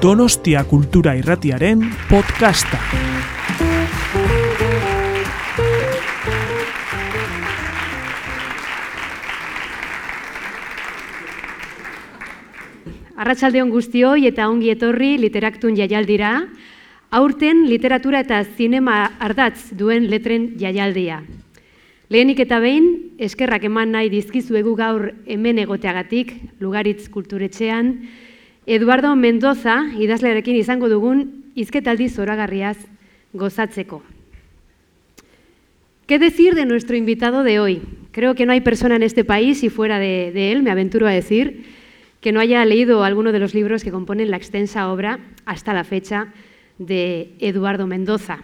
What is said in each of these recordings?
Donostia Kultura Irratiaren podcasta. Arratsaldeon guztioi eta ongi etorri literaktun jaialdira, aurten literatura eta zinema ardatz duen letren jaialdia. Lehenik eta behin, eskerrak eman nahi dizkizuegu gaur hemen egoteagatik, Lugaritz kulturetxean, Eduardo Mendoza idazlearekin izango dugun izketaldi zoragarriaz gozatzeko. ¿Qué decir de nuestro invitado de hoy? Creo que no hay persona en este país, y fuera de, de él, me aventuro a decir, que no haya leído alguno de los libros que componen la extensa obra hasta la fecha de Eduardo Mendoza.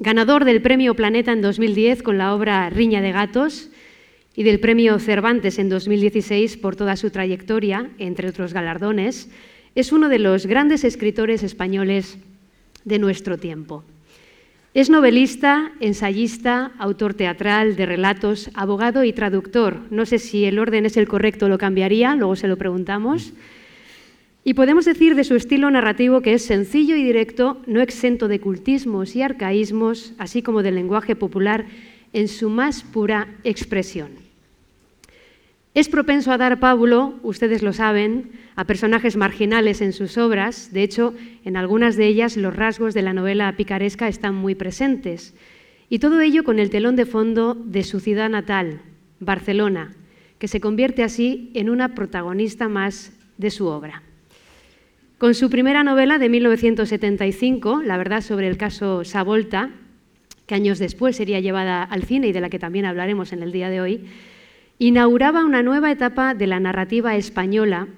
Ganador del Premio Planeta en 2010 con la obra Riña de Gatos y del Premio Cervantes en 2016 por toda su trayectoria, entre otros galardones, es uno de los grandes escritores españoles de nuestro tiempo. Es novelista, ensayista, autor teatral, de relatos, abogado y traductor. No sé si el orden es el correcto, lo cambiaría, luego se lo preguntamos. Y podemos decir de su estilo narrativo que es sencillo y directo, no exento de cultismos y arcaísmos, así como del lenguaje popular en su más pura expresión. Es propenso a dar pábulo, ustedes lo saben, a personajes marginales en sus obras. De hecho, en algunas de ellas los rasgos de la novela picaresca están muy presentes. Y todo ello con el telón de fondo de su ciudad natal, Barcelona, que se convierte así en una protagonista más de su obra. Con su primera novela de 1975, La verdad sobre el caso Savolta, que años después sería llevada al cine y de la que también hablaremos en el día de hoy, inauguraba una nueva etapa de la narrativa española,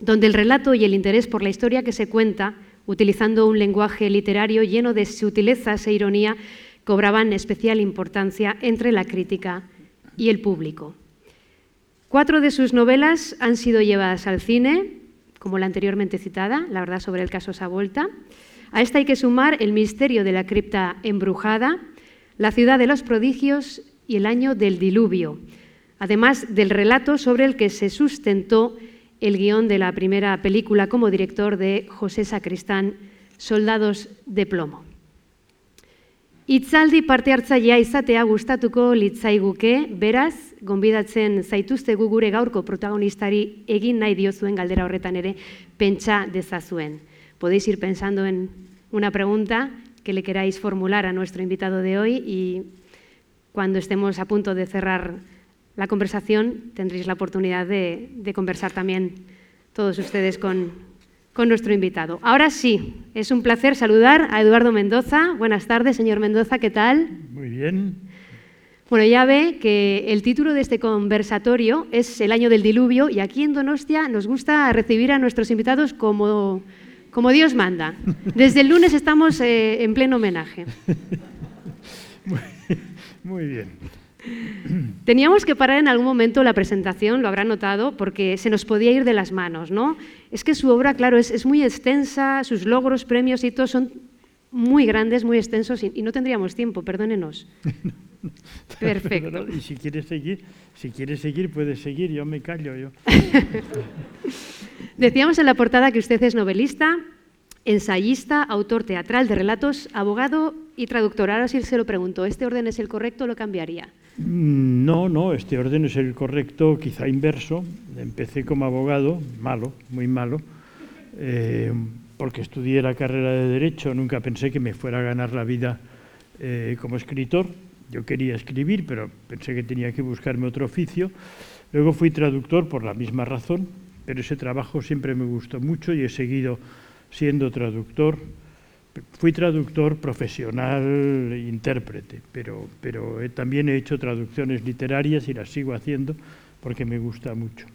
donde el relato y el interés por la historia que se cuenta, utilizando un lenguaje literario lleno de sutilezas e ironía, cobraban especial importancia entre la crítica y el público. Cuatro de sus novelas han sido llevadas al cine, como la anteriormente citada, La verdad sobre el caso Savolta. A esta hay que sumar El misterio de la cripta embrujada, La ciudad de los prodigios y El año del diluvio, además del relato sobre el que se sustentó el guion de la primera película como director de José Sacristán, Soldados de plomo. Itzaldi parte hartzailea izatea gustatuko litzaiguke, beraz, gonbidatzen zaituztegu gure gaurko protagonistari egin nahi diozuen galdera horretan ere pentsa dezazuen. Podéis ir pensando en una pregunta que le queráis formular a nuestro invitado de hoy y cuando estemos a punto de cerrar la conversación tendréis la oportunidad de, de conversar también todos ustedes con, con nuestro invitado. Ahora sí, es un placer saludar a Eduardo Mendoza. Buenas tardes, señor Mendoza, ¿qué tal? Muy bien. Bueno, ya ve que el título de este conversatorio es El año del diluvio y aquí en Donostia nos gusta recibir a nuestros invitados como, como Dios manda. Desde el lunes estamos eh, en pleno homenaje. Muy, muy bien. Teníamos que parar en algún momento la presentación, lo habrán notado, porque se nos podía ir de las manos, ¿no? Es que su obra, claro, es, es muy extensa, sus logros, premios y todo son muy grandes, muy extensos y, y no tendríamos tiempo, perdónenos. Perfecto. Y si quieres seguir, si quieres seguir, puedes seguir, yo me callo yo. Decíamos en la portada que usted es novelista, ensayista, autor teatral de relatos, abogado y traductor. Ahora sí se lo pregunto, ¿este orden es el correcto o lo cambiaría? Mm, No, no, este orden es el correcto, quizá inverso. Empecé como abogado, malo, muy malo, eh, porque estudié la carrera de Derecho, nunca pensé que me fuera a ganar la vida eh, como escritor. Yo quería escribir, pero pensé que tenía que buscarme otro oficio. Luego fui traductor por la misma razón, pero ese trabajo siempre me gustó mucho y he seguido siendo traductor. Fui traductor profesional, intérprete, pero, pero he- también he hecho traducciones literarias y las sigo haciendo porque me gusta mucho.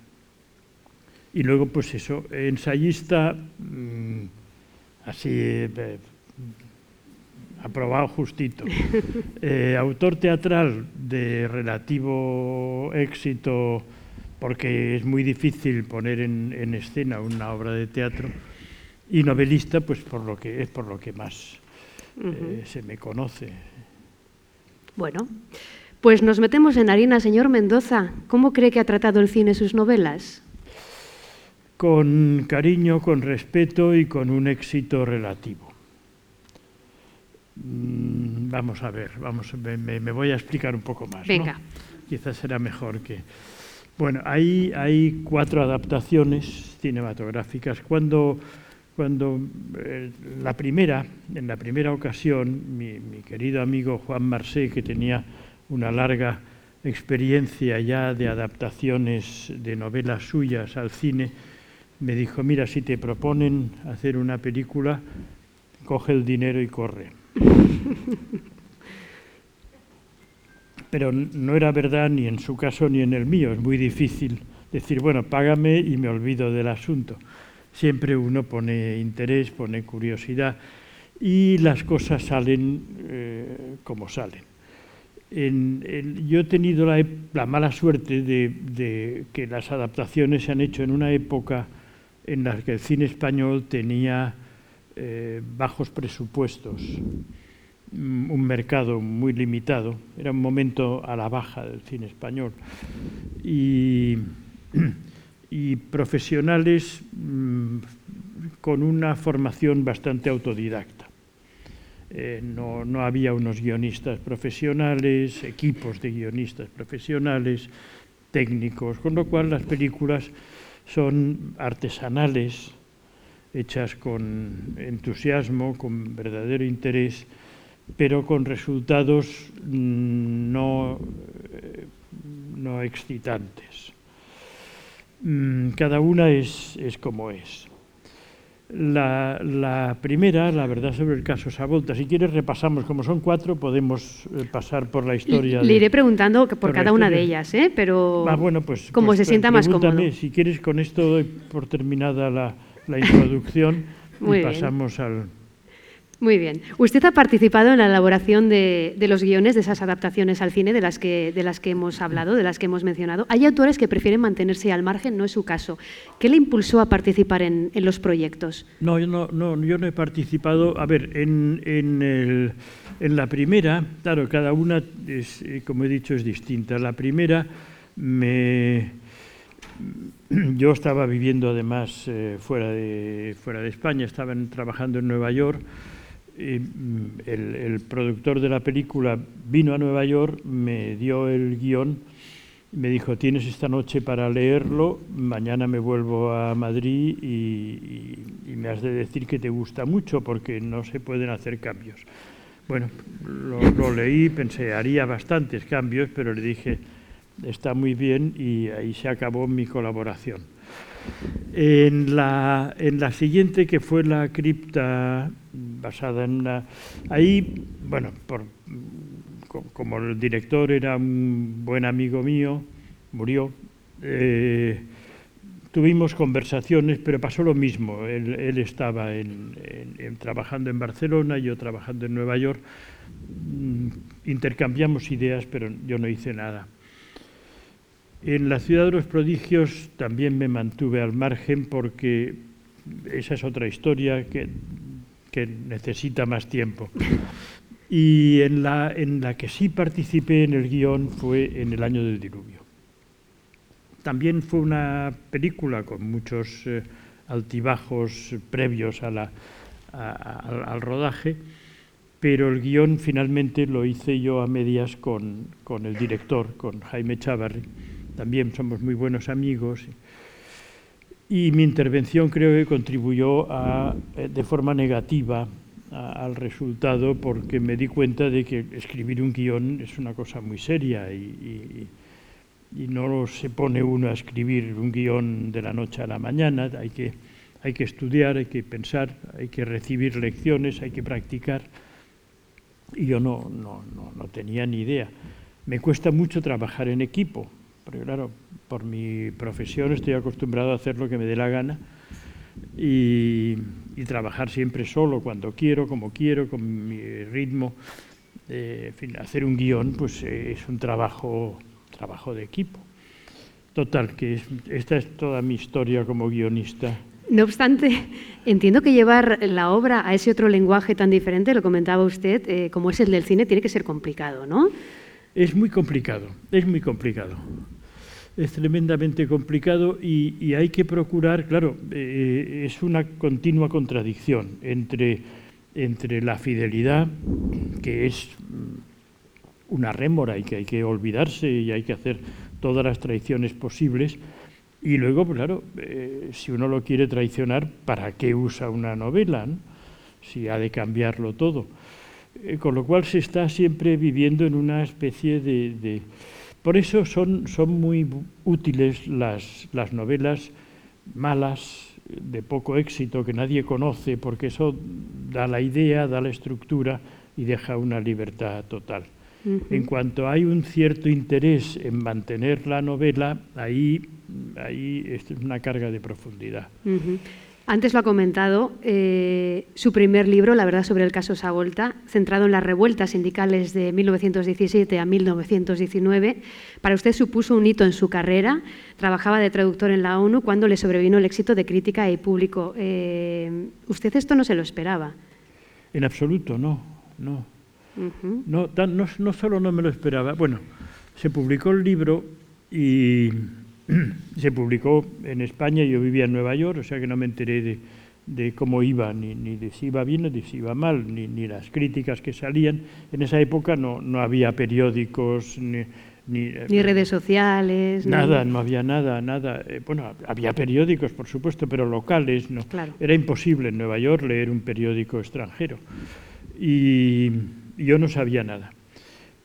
Y luego, pues eso, ensayista, mm, así, eh, aprobado justito. Eh, autor teatral de relativo éxito, porque es muy difícil poner en, en escena una obra de teatro, y novelista, pues por lo que es por lo que más eh, se me conoce. Bueno, pues nos metemos en harina, señor Mendoza. ¿Cómo cree que ha tratado el cine sus novelas? con cariño, con respeto y con un éxito relativo. Mm, vamos a ver, vamos, me, me voy a explicar un poco más. Venga. ¿no? Quizás será mejor que... Bueno, hay, hay cuatro adaptaciones cinematográficas. Cuando, cuando eh, la primera, en la primera ocasión, mi, mi querido amigo Juan Marsé, que tenía una larga experiencia ya de adaptaciones de novelas suyas al cine, me dijo, mira, si te proponen hacer una película, coge el dinero y corre. Pero no era verdad ni en su caso ni en el mío. Es muy difícil decir, bueno, págame y me olvido del asunto. Siempre uno pone interés, pone curiosidad y las cosas salen eh, como salen. En, en, yo he tenido la, la mala suerte de, de, que las adaptaciones se han hecho en una época en la que el cine español tenía eh, bajos presupuestos, mm, un mercado muy limitado, era un momento a la baja del cine español. Y, y profesionales mmm, con una formación bastante autodidacta. Eh, no, no, había unos guionistas profesionales, equipos de guionistas profesionales, técnicos, con lo cual las películas son artesanales, hechas con entusiasmo, con verdadero interés, pero con resultados no, no excitantes. Mm, cada una es, es como es. La, la, primera, la verdad sobre el caso Savolta, si quieres repasamos, como son cuatro, podemos eh, pasar por la historia. Le, iré de, preguntando por, por cada una de ellas, ¿eh? pero ah, bueno, pues, como pues, se sienta más cómodo. Si quieres, con esto doy por terminada la, la introducción y pasamos al... Muy bien. Usted ha participado en la elaboración de, de, los guiones de esas adaptaciones al cine de las, que, de las que hemos hablado, de las que hemos mencionado. Hay autores que prefieren mantenerse al margen, no es su caso. ¿Qué le impulsó a participar en, los proyectos? No yo, no, no, yo no he participado. A ver, en, en, el, en la primera, claro, cada una, es, eh, como he dicho, es distinta. La primera me yo estaba viviendo además eh, fuera, de, fuera de España, estaba en, trabajando en Nueva York. Y, el, productor de la película vino a Nueva York, me dio el guion, me dijo, tienes esta noche para leerlo, mañana me vuelvo a Madrid y me has de decir que te gusta mucho porque no se pueden hacer cambios. Bueno, lo, lo leí, pensé, haría bastantes cambios, pero le dije, está muy bien y ahí se acabó mi colaboración. En la, en la siguiente, que fue la cripta basada en una... Ahí, bueno, por, como el director era un buen amigo mío, murió, eh, tuvimos conversaciones, pero pasó lo mismo. Él, él estaba en, en, trabajando en Barcelona, yo trabajando en Nueva York. Intercambiamos ideas, pero yo no hice nada. En la ciudad de los prodigios también me mantuve al margen porque esa es otra historia que, que necesita más tiempo. Y en la, en la, que sí participé en el guion fue en el año del diluvio. También fue una película con muchos eh, altibajos previos a al rodaje, pero el guion finalmente lo hice yo a medias con, con el director, con Jaime Chávarri también somos muy buenos amigos. Y mi intervención creo que contribuyó eh, de forma negativa al resultado porque me di cuenta de que escribir un guion es una cosa muy seria y no se pone uno a escribir un guion de la noche a la mañana, hay que, hay que estudiar, hay que pensar, hay que recibir lecciones, hay que practicar. Y yo no, no, no, no tenía ni idea. Me cuesta mucho trabajar en equipo, porque claro, por mi profesión estoy acostumbrado a hacer lo que me dé la gana y, y trabajar siempre solo, cuando quiero, como quiero, con mi ritmo. Eh, en fin, hacer un guion pues eh, es un trabajo, trabajo de equipo. Total, que es, esta es toda mi historia como guionista. No obstante, entiendo que llevar la obra a ese otro lenguaje tan diferente, lo comentaba usted, eh, como es el del cine, tiene que ser complicado, ¿no? Es muy complicado, es muy complicado. Es tremendamente complicado y, hay que procurar, claro, eh, es una continua contradicción entre, entre la fidelidad, que es una rémora y que hay que olvidarse y hay que hacer todas las traiciones posibles, y luego, claro, eh, si uno lo quiere traicionar, ¿para qué usa una novela? Si ha de cambiarlo todo. Eh, con lo cual se está siempre viviendo en una especie de por eso son, son muy útiles las, las novelas malas, de poco éxito, que nadie conoce, porque eso da la idea, da la estructura y deja una libertad total. En cuanto hay un cierto interés en mantener la novela, ahí, ahí es una carga de profundidad. Antes lo ha comentado, eh, su primer libro, La verdad sobre el caso Savolta, centrado en las revueltas sindicales de 1917 a 1919, para usted supuso un hito en su carrera. Trabajaba de traductor en la ONU cuando le sobrevino el éxito de crítica y público. Eh, ¿Usted esto no se lo esperaba? En absoluto, no. No. no, no, no solo no me lo esperaba. Bueno, se publicó el libro y se publicó en España, yo vivía en Nueva York, o sea que no me enteré de, cómo iba, ni, de si iba bien ni de si iba mal, ni, ni las críticas que salían. En esa época no, no había periódicos, ni, ni, eh, redes sociales. Nada, no había nada, nada. Eh, bueno, había periódicos, por supuesto, pero locales no. Era imposible en Nueva York leer un periódico extranjero. Y yo no sabía nada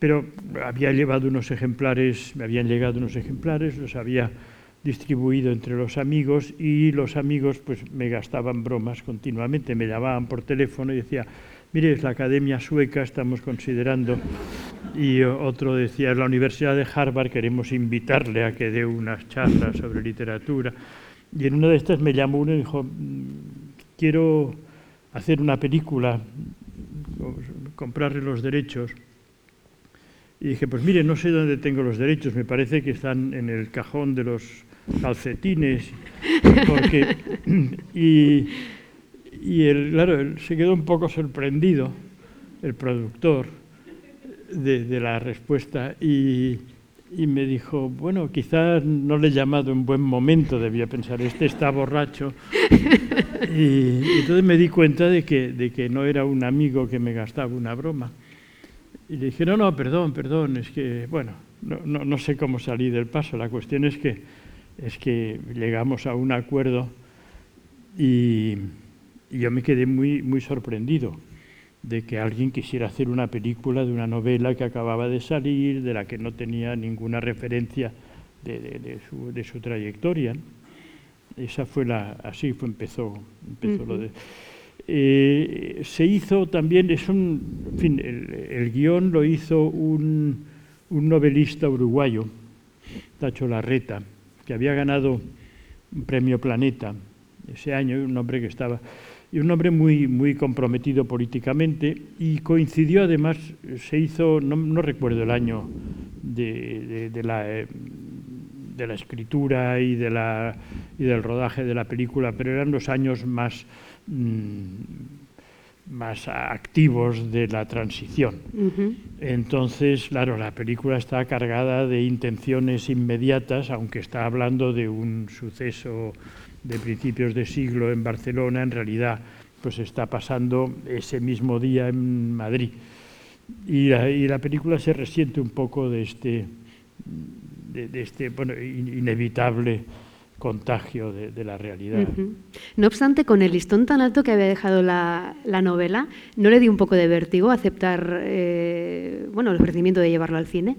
pero había llevado unos ejemplares, me habían llegado unos ejemplares, los había distribuido entre los amigos y los amigos pues me gastaban bromas continuamente, me llamaban por teléfono y decía, mire, es la Academia Sueca, estamos considerando, y otro decía, es la Universidad de Harvard, queremos invitarle a que dé unas charlas sobre literatura. Y en una de estas me llamó uno y dijo, quiero hacer una película, comprarle los derechos y dije, pues mire, no sé dónde tengo los derechos, me parece que están en el cajón de los calcetines, porque... y, y el, claro, él se quedó un poco sorprendido, el productor, de, la respuesta y, y, me dijo, bueno, quizás no le he llamado en buen momento, debía pensar, este está borracho. y, y entonces me di cuenta de que, de que no era un amigo que me gastaba una broma. Y le dije, no, no, perdón, perdón, es que, bueno, no, no, sé cómo salí del paso. La cuestión es que, es que llegamos a un acuerdo y, yo me quedé muy, muy sorprendido de que alguien quisiera hacer una película de una novela que acababa de salir, de la que no tenía ninguna referencia de, de, su, de su, trayectoria. Esa fue la, así fue, empezó, empezó lo de... Eh, se hizo también, es un, en fin, el, guion lo hizo un, novelista uruguayo, Tacho Larreta, que había ganado un premio Planeta ese año, un hombre que estaba, y un hombre muy, muy comprometido políticamente, y coincidió además, se hizo, no, recuerdo el año de, la, eh, de la escritura y, de la, y del rodaje de la película, pero eran los años más más activos de la transición. Entonces, claro, la película está cargada de intenciones inmediatas, aunque está hablando de un suceso de principios de siglo en Barcelona, en realidad pues está pasando ese mismo día en Madrid. Y la, película se resiente un poco de este, de, este bueno, inevitable contagio de, la realidad. No obstante, con el listón tan alto que había dejado la, novela, ¿no le dio un poco de vértigo aceptar eh, bueno, el ofrecimiento de llevarlo al cine?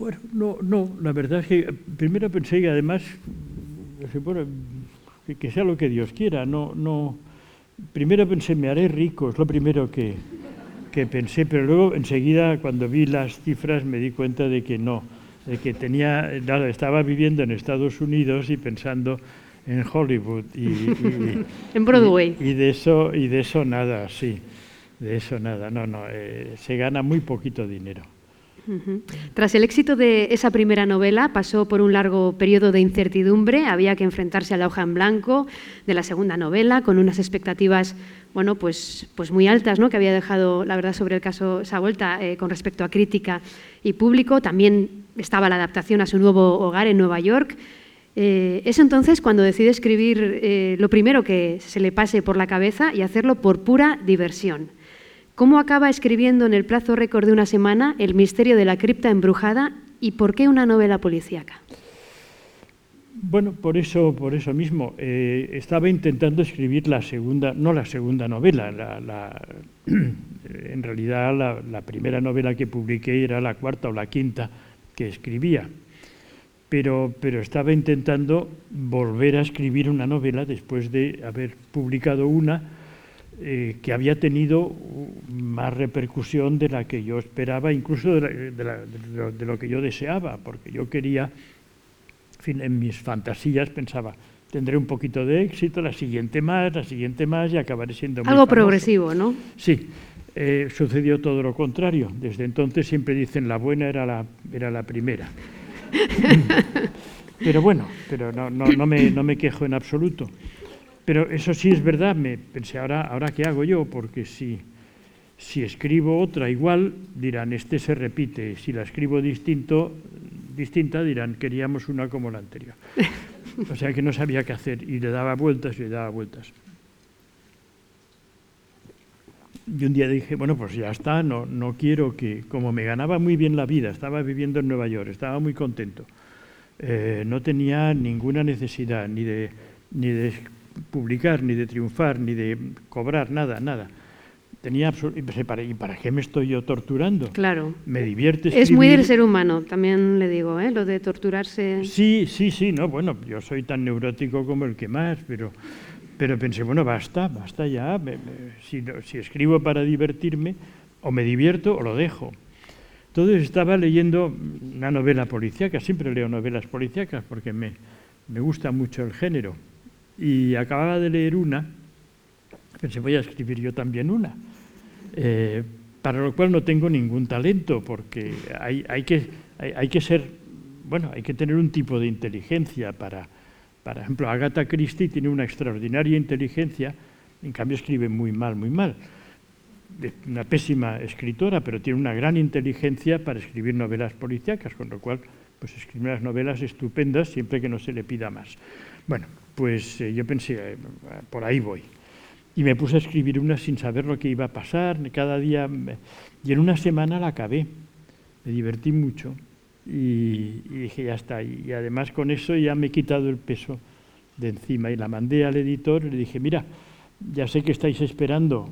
Bueno, no, no, la verdad es que primero pensé que además, que, sea lo que Dios quiera, no, no, primero pensé, me haré rico, es lo primero que, que pensé, pero luego enseguida cuando vi las cifras me di cuenta de que no, de que tenía, estaba viviendo en Estados Unidos y pensando en Hollywood y, en Broadway y, de eso y de eso nada, sí, de eso nada, no, no, eh, se gana muy poquito dinero. Tras el éxito de esa primera novela, pasó por un largo periodo de incertidumbre. Había que enfrentarse a la hoja en blanco de la segunda novela, con unas expectativas, bueno, pues, pues muy altas, ¿no? Que había dejado, la verdad, sobre el caso esa vuelta eh, con respecto a crítica y público. También estaba la adaptación a su nuevo hogar en Nueva York. Eh, es entonces cuando decide escribir eh, lo primero que se le pase por la cabeza y hacerlo por pura diversión. ¿Cómo acaba escribiendo en el plazo récord de una semana El misterio de la cripta embrujada y por qué una novela policíaca? Bueno, por eso, por eso mismo. Eh, estaba intentando escribir la segunda, no la segunda novela, en realidad la, primera novela que publiqué era la cuarta o la quinta que escribía. Pero, pero estaba intentando volver a escribir una novela después de haber publicado una eh, que había tenido más repercusión de la que yo esperaba, incluso de, de lo que yo deseaba, porque yo quería fin, en mis fantasías pensaba, tendré un poquito de éxito, la siguiente más, la siguiente más y acabaré siendo muy Algo progresivo, ¿no? Sí, eh, sucedió todo lo contrario. Desde entonces siempre dicen la buena era la, era la primera. pero bueno, pero no, no, no, me, no me quejo en absoluto. Pero eso sí es verdad, me pensé, ahora, ahora qué hago yo, porque si, si escribo otra igual, dirán, este se repite, si la escribo distinto, distinta, dirán, queríamos una como la anterior. O sea que no sabía qué hacer y le daba vueltas y le daba vueltas. Y un día dije, bueno, pues ya está, no, no quiero que, como me ganaba muy bien la vida, estaba viviendo en Nueva York, estaba muy contento, eh, no tenía ninguna necesidad ni de, ni de publicar, ni de triunfar, ni de cobrar, nada, nada tenía y para, ¿y para qué me estoy yo torturando? Claro. Me divierte Es muy del ser humano, también le digo, ¿eh? lo de torturarse. Sí, sí, sí, no, bueno, yo soy tan neurótico como el que más, pero, pero pensé, bueno, basta, basta ya, si, escribo para divertirme, o me divierto o lo dejo. Entonces estaba leyendo una novela policíaca, siempre leo novelas policíacas porque me, me gusta mucho el género, y acababa de leer una, pensé, voy a escribir yo también una eh, para lo cual no tengo ningún talento, porque hay, hay que, hay, que ser, bueno, hay que tener un tipo de inteligencia para, por ejemplo, Agatha Christie tiene una extraordinaria inteligencia, en cambio escribe muy mal, muy mal. Una pésima escritora, pero tiene una gran inteligencia para escribir novelas policíacas, con lo cual pues escribe unas novelas estupendas siempre que no se le pida más. Bueno, pues eh, yo pensé, eh, por ahí voy. Y me puse a escribir una sin saber lo que iba a pasar, cada día, y en una semana la acabé, me divertí mucho y, dije, ya está, y además con eso ya me he quitado el peso de encima y la mandé al editor y le dije, mira, ya sé que estáis esperando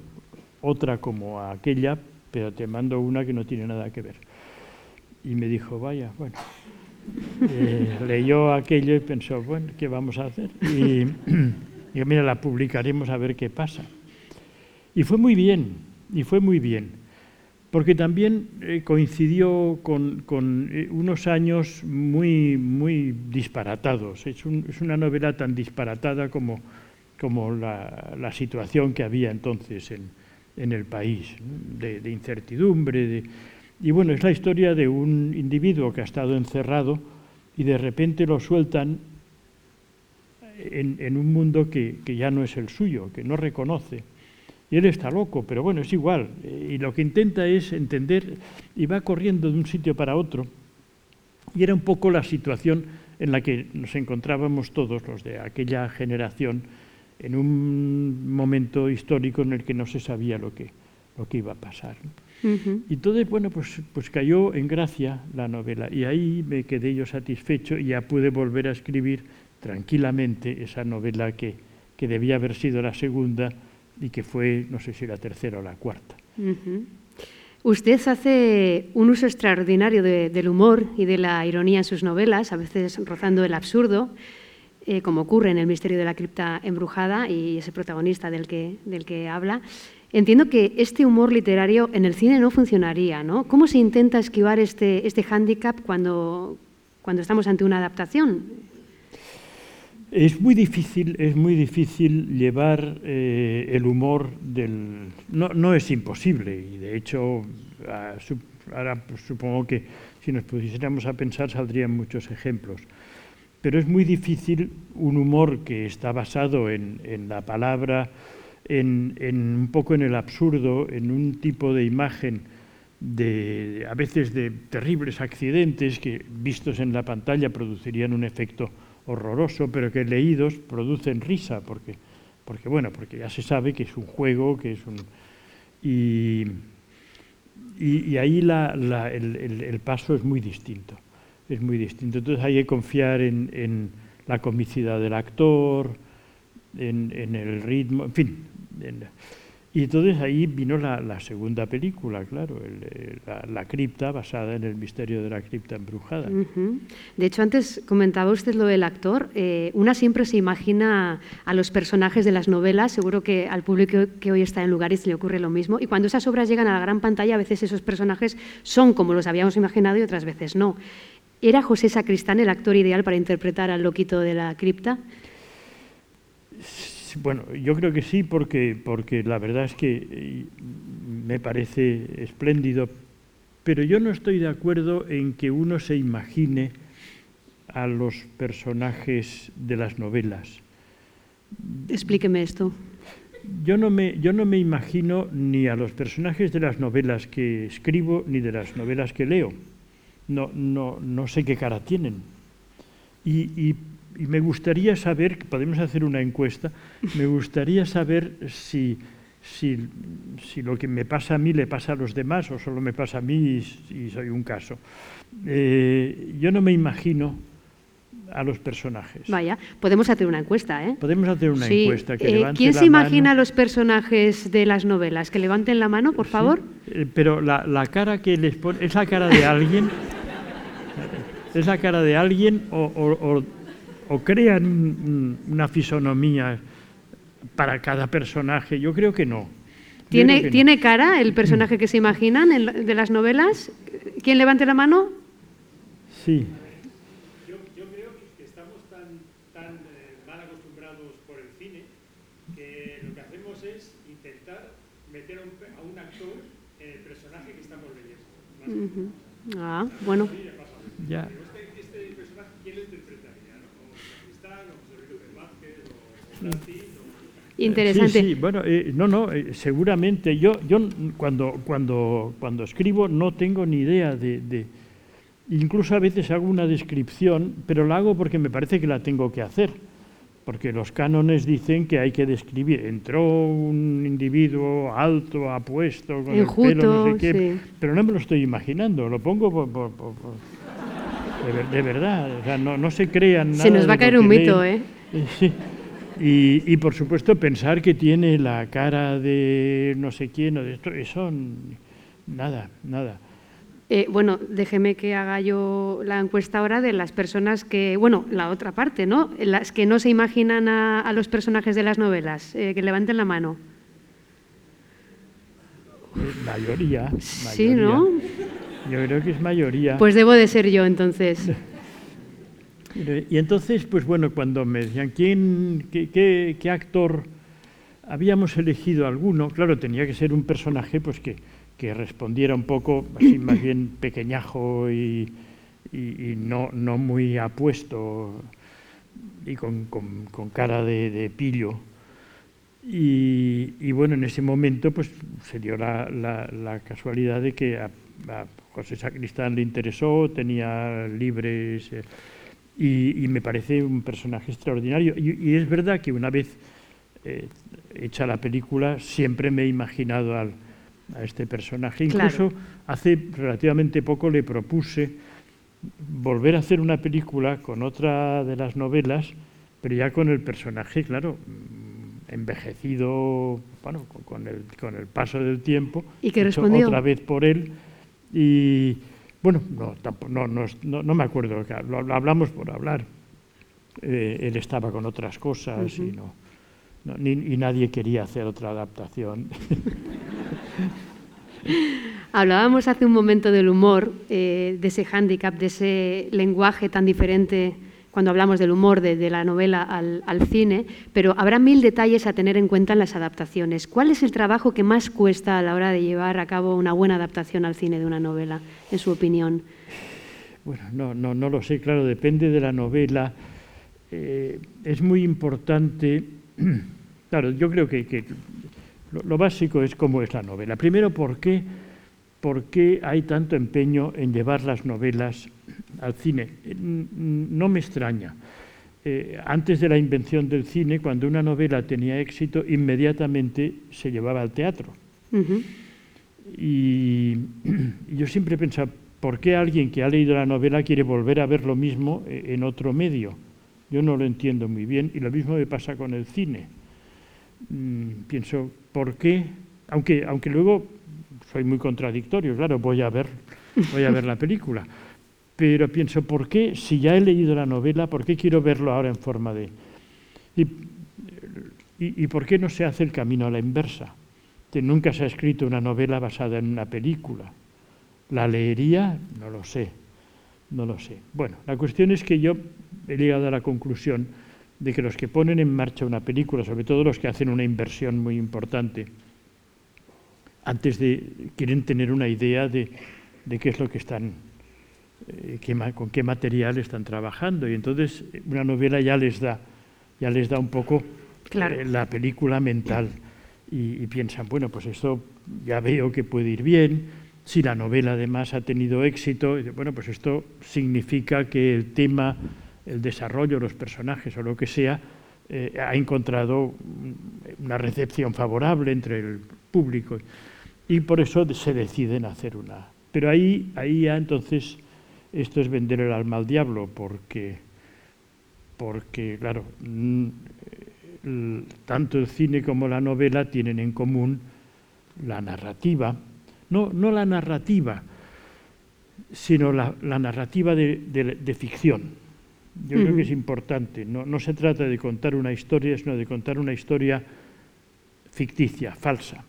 otra como aquella, pero te mando una que no tiene nada que ver. Y me dijo, vaya, bueno, eh, leyó aquello y pensó, bueno, ¿qué vamos a hacer? Y, Digo, mira, la publicaremos a ver qué pasa. Y fue muy bien, y fue muy bien, porque también eh, coincidió con, eh, unos años muy, muy disparatados. Es, una novela tan disparatada como, como la, situación que había entonces en, el país, de, incertidumbre. y bueno, es la historia de un individuo que ha estado encerrado y de repente lo sueltan en, un mundo que, ya no es el suyo, que no reconoce. Y él está loco, pero bueno, es igual. Y lo que intenta es entender y va corriendo de un sitio para otro. Y era un poco la situación en la que nos encontrábamos todos los de aquella generación en un momento histórico en el que no se sabía lo que, lo que iba a pasar. Y entonces, bueno, pues, pues cayó en gracia la novela y ahí me quedé yo satisfecho y ya pude volver a escribir tranquilamente esa novela que, que debía haber sido la segunda y que fue, no sé si la tercera o la cuarta. Usted hace un uso extraordinario del humor y de la ironía en sus novelas, a veces rozando el absurdo, eh, como ocurre en El misterio de la cripta embrujada y ese protagonista del que, del que habla. Entiendo que este humor literario en el cine no funcionaría, ¿no? ¿Cómo se intenta esquivar este, este hándicap cuando, cuando estamos ante una adaptación? Es muy difícil, es muy difícil llevar eh, el humor del... No, no, es imposible, y de hecho, ahora pues, supongo que si nos pusiéramos a pensar saldrían muchos ejemplos. Pero es muy difícil un humor que está basado en, la palabra, en, un poco en el absurdo, en un tipo de imagen de, a veces de terribles accidentes que vistos en la pantalla producirían un efecto horroroso, pero que leídos producen risa, porque, porque bueno, porque ya se sabe que es un juego, que es un y, y, ahí la, el, el, paso es muy distinto, es muy distinto. Entonces hay que confiar en, en la comicidad del actor, en, en el ritmo, en fin. En, y entonces ahí vino la, segunda película, claro, el, la, cripta basada en el misterio de la cripta embrujada. De hecho, antes comentaba usted lo del actor. Eh, una siempre se imagina a los personajes de las novelas, seguro que al público que hoy está en lugares le ocurre lo mismo. Y cuando esas obras llegan a la gran pantalla, a veces esos personajes son como los habíamos imaginado y otras veces no. ¿Era José Sacristán el actor ideal para interpretar al loquito de la cripta? Bueno, yo creo que sí, porque, porque la verdad es que me parece espléndido, pero yo no estoy de acuerdo en que uno se imagine a los personajes de las novelas. Explíqueme esto. Yo no, me, yo no me imagino ni a los personajes de las novelas que escribo ni de las novelas que leo. No, no, no sé qué cara tienen. Y, y y me gustaría saber, podemos hacer una encuesta, me gustaría saber si, si, si, lo que me pasa a mí le pasa a los demás o solo me pasa a mí y, y soy un caso. Eh, yo no me imagino a los personajes. Vaya, podemos hacer una encuesta, ¿eh? Podemos hacer una sí. encuesta. Que eh, ¿Quién se imagina a los personajes de las novelas? Que levanten la mano, por favor. Sí, eh, pero la, la, cara que les pone, ¿es la cara de alguien? ¿Es la cara de alguien o, o, o o crean una fisonomía para cada personaje? Yo creo que no. ¿Tiene, que ¿tiene no. cara el personaje que se imaginan en, de las novelas? ¿Quién levante la mano? Sí. Yo, yo creo que estamos tan, tan eh, mal acostumbrados por el cine que lo que hacemos es intentar meter a un, a un actor en el personaje que estamos leyendo. Uh -huh. Ah, bueno. Ya. Interesante. Sí, sí, bueno, eh, no, no, eh, seguramente. Yo, yo cuando, cuando, cuando escribo no tengo ni idea de, de, Incluso a veces hago una descripción, pero la hago porque me parece que la tengo que hacer. Porque los cánones dicen que hay que describir. Entró un individuo alto, apuesto, con Enjuto, el pelo, no sé qué. Sí. Pero no me lo estoy imaginando, lo pongo por, por, por, de, de, verdad. O sea, no, no se crean nada. Se nos va a caer un mito, leen. ¿eh? Sí. Y, y, por supuesto pensar que tiene la cara de no sé quién o de esto, eso nada, nada. Eh, bueno, déjeme que haga yo la encuesta ahora de las personas que, bueno, la otra parte, ¿no? Las que no se imaginan a, a los personajes de las novelas, eh, que levanten la mano. Mayoría, mayoría. Sí, ¿no? Yo creo que es mayoría. Pues debo de ser yo entonces. Y entonces, pues bueno, cuando me decían quién, qué, qué, qué, actor habíamos elegido alguno, claro, tenía que ser un personaje pues que, que respondiera un poco, así más bien pequeñajo y, y, y no, no, muy apuesto y con, con, con cara de, de pillo. Y, y, bueno, en ese momento pues se dio la, la, la casualidad de que a, a, José Sacristán le interesó, tenía libres... Eh, y, y, me parece un personaje extraordinario. Y, y es verdad que una vez eh, hecha la película siempre me he imaginado al, a este personaje. Incluso claro. hace relativamente poco le propuse volver a hacer una película con otra de las novelas, pero ya con el personaje, claro, envejecido, bueno, con el, con el paso del tiempo. ¿Y que respondió? Otra vez por él. Y, bueno, no, no, no, no, me acuerdo, lo, hablamos por hablar. Eh, él estaba con otras cosas uh -huh. y, no, no ni, y nadie quería hacer otra adaptación. Hablábamos hace un momento del humor, eh, de ese hándicap, de ese lenguaje tan diferente cuando hablamos del humor de, de la novela al, al, cine, pero habrá mil detalles a tener en cuenta en las adaptaciones. ¿Cuál es el trabajo que más cuesta a la hora de llevar a cabo una buena adaptación al cine de una novela, en su opinión? Bueno, no, no, no lo sé, claro, depende de la novela. Eh, es muy importante, claro, yo creo que, que lo, lo, básico es cómo es la novela. Primero, ¿por qué, por qué hay tanto empeño en llevar las novelas al cine. No me extraña. Eh, antes de la invención del cine, cuando una novela tenía éxito, inmediatamente se llevaba al teatro. y, yo siempre he pensado, ¿por qué alguien que ha leído la novela quiere volver a ver lo mismo eh, en otro medio? Yo no lo entiendo muy bien y lo mismo me pasa con el cine. Mm, pienso, ¿por qué? Aunque, aunque luego soy muy contradictorio, claro, voy a ver, voy a ver la película. Pero pienso, ¿por qué, si ya he leído la novela, por qué quiero verlo ahora en forma de... Y, y, por qué no se hace el camino a la inversa? Que nunca se ha escrito una novela basada en una película. ¿La leería? No lo sé, no lo sé. Bueno, la cuestión es que yo he llegado a la conclusión de que los que ponen en marcha una película, sobre todo los que hacen una inversión muy importante, antes de quieren tener una idea de, de qué es lo que están, eh, qué, con qué material están trabajando. Y entonces una novela ya les da, ya les da un poco eh, la película mental. Y, y, piensan, bueno, pues esto ya veo que puede ir bien. Si la novela además ha tenido éxito, bueno, pues esto significa que el tema, el desarrollo, los personajes o lo que sea, eh, ha encontrado una recepción favorable entre el público y por eso se deciden hacer una. Pero ahí, ahí ya entonces esto es vender el alma al diablo, porque, porque claro, mm, tanto el cine como la novela tienen en común la narrativa, no, no la narrativa, sino la, narrativa de, ficción. Yo creo que es importante, no, no se trata de contar una historia, sino de contar una historia ficticia, falsa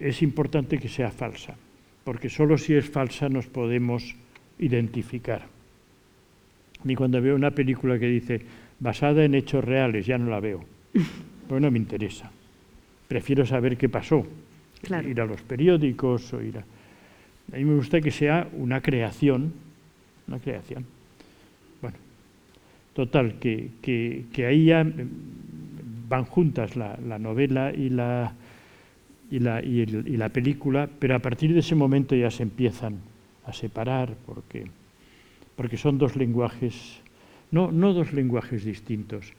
es importante que sea falsa, porque solo si es falsa nos podemos identificar. Ni cuando veo una película que dice basada en hechos reales, ya no la veo, porque no me interesa. Prefiero saber qué pasó, ir a los periódicos o ir a... A mí me gusta que sea una creación, una creación. Bueno, total, que, que, ahí ya van juntas la novela y la, y la, y, la película, pero a partir de ese momento ya se empiezan a separar porque, porque son dos lenguajes, no, no dos lenguajes distintos,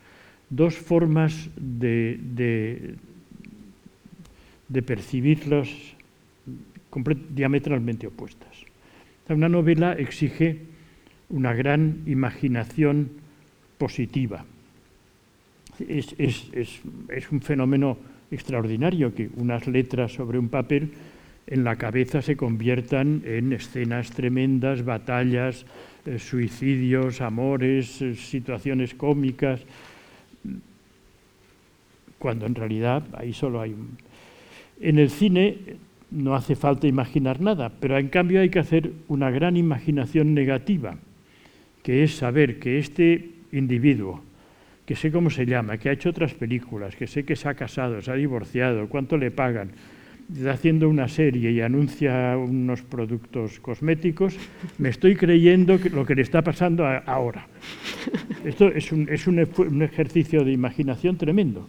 dos formas de, de, de diametralmente opuestas. Una novela exige una gran imaginación positiva. Es, es, es, es un fenómeno extraordinario que unas letras sobre un papel en la cabeza se conviertan en escenas tremendas, batallas, eh, suicidios, amores, eh, situaciones cómicas, cuando en realidad ahí solo hay un... En el cine no hace falta imaginar nada, pero en cambio hay que hacer una gran imaginación negativa, que es saber que este individuo, que sé cómo se llama, que ha hecho otras películas, que sé que se ha casado, se ha divorciado, cuánto le pagan, está haciendo una serie y anuncia unos productos cosméticos, me estoy creyendo que lo que le está pasando ahora. Esto es, un, es un, un, ejercicio de imaginación tremendo.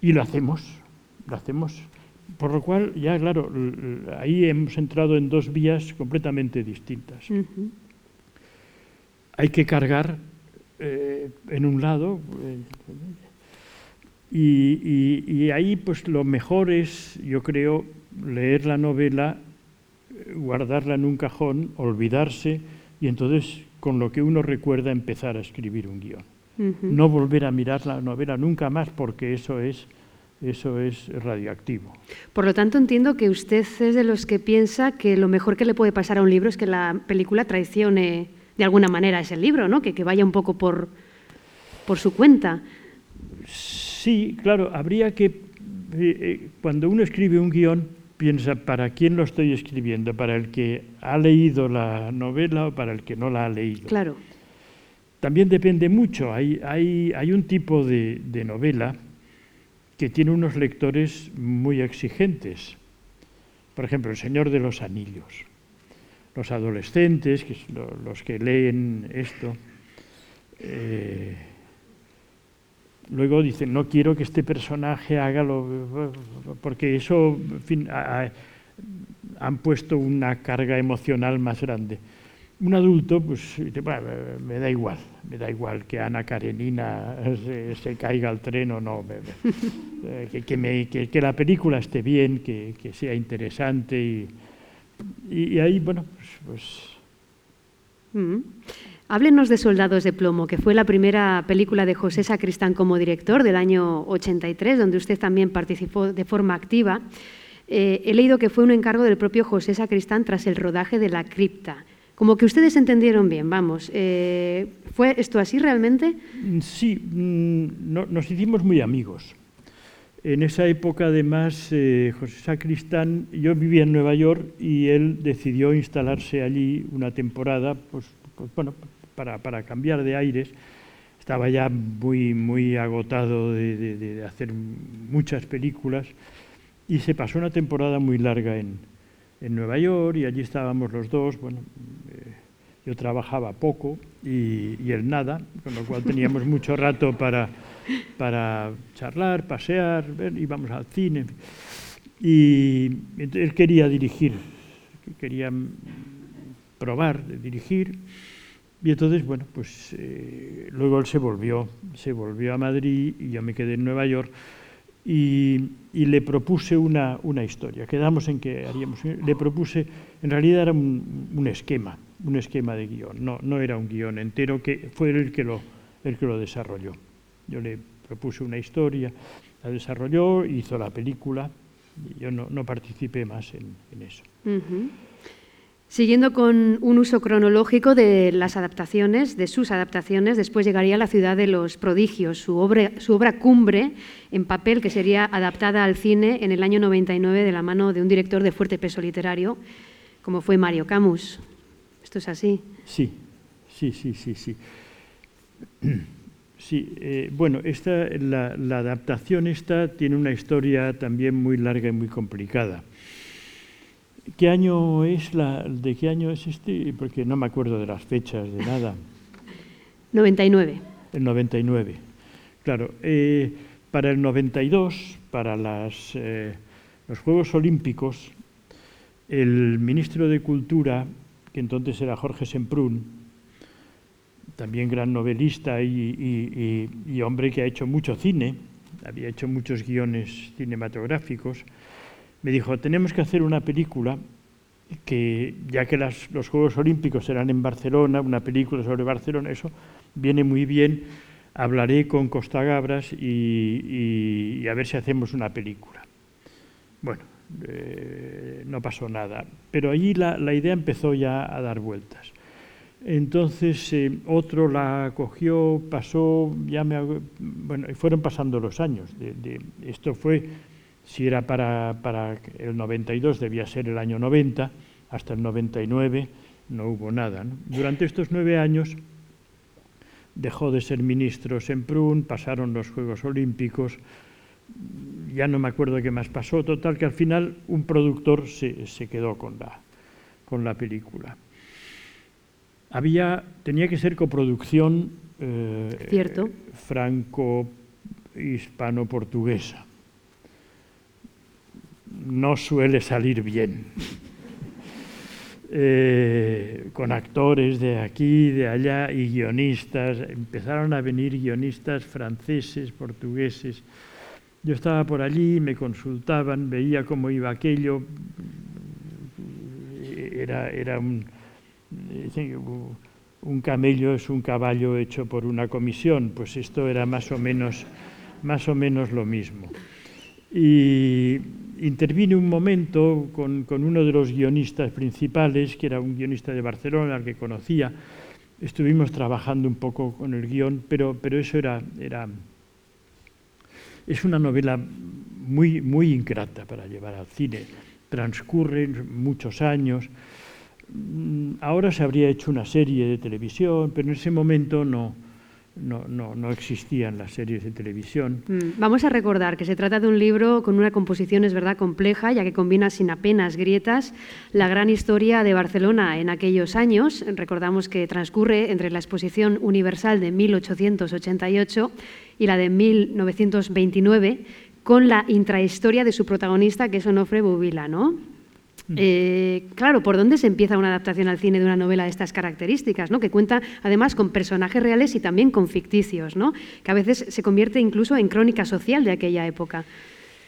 Y lo hacemos, lo hacemos. Por lo cual, ya claro, ahí hemos entrado en dos vías completamente distintas. Hay que cargar eh, en un lado. Eh, y, ahí pues lo mejor es, yo creo, leer la novela, guardarla en un cajón, olvidarse y entonces con lo que uno recuerda empezar a escribir un guion. No volver a mirar la novela nunca más porque eso es, eso es radioactivo. Por lo tanto, entiendo que usted es de los que piensa que lo mejor que le puede pasar a un libro es que la película traicione de alguna manera ese libro, ¿no? que, que vaya un poco por, por su cuenta. Sí, claro, habría que, eh, eh, cuando uno escribe un guion, piensa, ¿para quién lo estoy escribiendo? ¿Para el que ha leído la novela o para el que no la ha leído? Claro. También depende mucho. Hay, hay, hay un tipo de, de novela que tiene unos lectores muy exigentes. Por ejemplo, El Señor de los Anillos los adolescentes, que los que leen esto, eh, luego dicen, no quiero que este personaje haga lo... porque eso, han puesto una carga emocional más grande. Un adulto, pues me da igual, me da igual que Ana Karenina se, caiga al tren o no, eh, que, la película esté bien, que, sea interesante y, ahí, bueno, pues... pues mm. Háblenos de Soldados de Plomo, que fue la primera película de José Sacristán como director del año 83, donde usted también participó de forma activa. Eh, he leído que fue un encargo del propio José Sacristán tras el rodaje de La Cripta. Como que ustedes entendieron bien, vamos. Eh, ¿Fue esto así realmente? Mm, sí, mm, nos hicimos muy amigos. En esa época, además, eh, José Sacristán, yo vivía en Nueva York y él decidió instalarse allí una temporada, pues, pues bueno, para, para, cambiar de aires. Estaba ya muy, muy agotado de, de hacer muchas películas y se pasó una temporada muy larga en, en Nueva York y allí estábamos los dos. Bueno, eh, yo trabajaba poco y, él nada, con lo cual teníamos mucho rato para, para charlar, pasear, ver, íbamos al cine. Y él quería dirigir, quería probar de dirigir. Y entonces, bueno, pues eh, luego él se volvió, se volvió a Madrid y yo me quedé en Nueva York y, le propuse una, una, historia. Quedamos en que haríamos. Le propuse, en realidad era un, esquema, un esquema de guion, no, no era un guion entero, que fue el que lo, el que lo desarrolló. Yo le propuse una historia, la desarrolló, hizo la película, y yo no, no participé más en, en eso. Siguiendo con un uso cronológico de las adaptaciones, de sus adaptaciones, después llegaría La ciudad de los prodigios, su obra, su obra cumbre en papel que sería adaptada al cine en el año 99 de la mano de un director de fuerte peso literario, como fue Mario Camus. ¿Esto es así? Sí, sí, sí, sí, sí. Sí, eh, bueno, esta, la, la adaptación esta tiene una historia también muy larga y muy complicada. ¿Qué año es la, ¿De qué año es este? Porque no me acuerdo de las fechas, de nada. 99. El 99. Claro, eh, para el 92, para las, eh, los Juegos Olímpicos, el ministro de Cultura, que entonces era Jorge Semprún, también gran novelista y, hombre que ha hecho mucho cine, había hecho muchos guiones cinematográficos, me dijo, tenemos que hacer una película que, ya que los Juegos Olímpicos serán en Barcelona, una película sobre Barcelona, eso viene muy bien, hablaré con Costa Gabras y, a ver si hacemos una película. Bueno, eh, no pasó nada, pero allí la, idea empezó ya a dar vueltas. Entonces eh, otro la cogió, pasó, ya me, bueno, fueron pasando los años. de, esto fue si era para, el 92, debía ser el año 90, hasta el 99 no hubo nada. Durante estos nueve años dejó de ser ministro Semprún, pasaron los Juegos Olímpicos, ya no me acuerdo qué más pasó, total que al final un productor se, quedó con la, con la película. Había, tenía que ser coproducción eh, franco-hispano-portuguesa no suele salir bien. Eh, con actores de aquí, de allá y guionistas. Empezaron a venir guionistas franceses, portugueses. Yo estaba por allí, me consultaban, veía cómo iba aquello. Era, era un, un camello es un caballo hecho por una comisión, pues esto era más o menos, más o menos lo mismo. Y intervine un momento con, uno de los guionistas principales, que era un guionista de Barcelona, al que conocía. Estuvimos trabajando un poco con el guion, pero, pero eso era, era... Es una novela muy, muy ingrata para llevar al cine. Transcurren muchos años. Mm, ahora se habría hecho una serie de televisión, pero en ese momento no, no, no, existían las series de televisión. Mm, vamos a recordar que se trata de un libro con una composición, es verdad, compleja, ya que combina sin apenas grietas la gran historia de Barcelona en aquellos años. Recordamos que transcurre entre la Exposición Universal de 1888 y la de 1929, con la intrahistoria de su protagonista, que es Onofre Bubila, ¿no? Eh, claro, ¿por dónde se empieza una adaptación al cine de una novela de estas características? ¿no? Que cuenta además con personajes reales y también con ficticios, ¿no? que a veces se convierte incluso en crónica social de aquella época.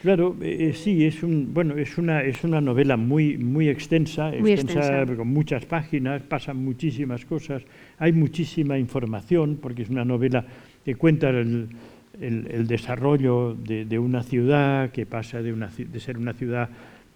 Claro, eh, sí, es un, bueno, es una, es una novela muy, muy extensa, Muy extensa, extensa. con muchas páginas, pasan muchísimas cosas, hay muchísima información, porque es una novela que cuenta el, el- el desarrollo de, de una ciudad, que pasa de, una, de ser una ciudad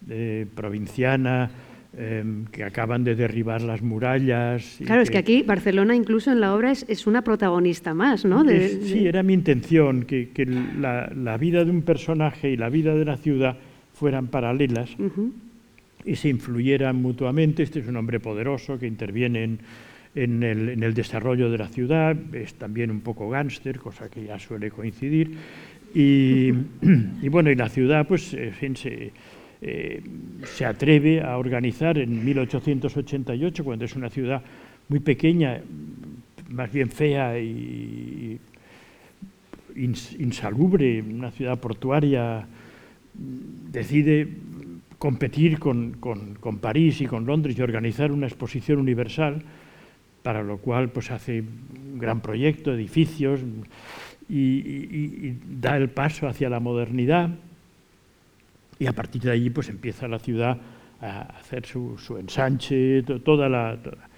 eh, provinciana, em, que acaban de derribar las murallas. Claro, es que aquí Barcelona incluso en la obra es, es una protagonista más, ¿no? De- es- sí, era mi intención que, que la, la vida de un personaje y la vida de la ciudad fueran paralelas y se influyeran mutuamente. Este es un hombre poderoso que interviene en, en el, en el desarrollo de la ciudad, es también un poco gángster, cosa que ya suele coincidir. Y, y bueno, y la ciudad, pues, en fin, se, eh, se atreve a organizar en 1888, cuando es una ciudad muy pequeña, más bien fea y ins- insalubre, una ciudad portuaria, decide competir con, con- París y con Londres y organizar una exposición universal, para lo cual pues hace un gran proyecto, edificios, y da el paso hacia la modernidad, y a partir de allí pues empieza la ciudad a hacer su, su ensanche, to- toda la... toda-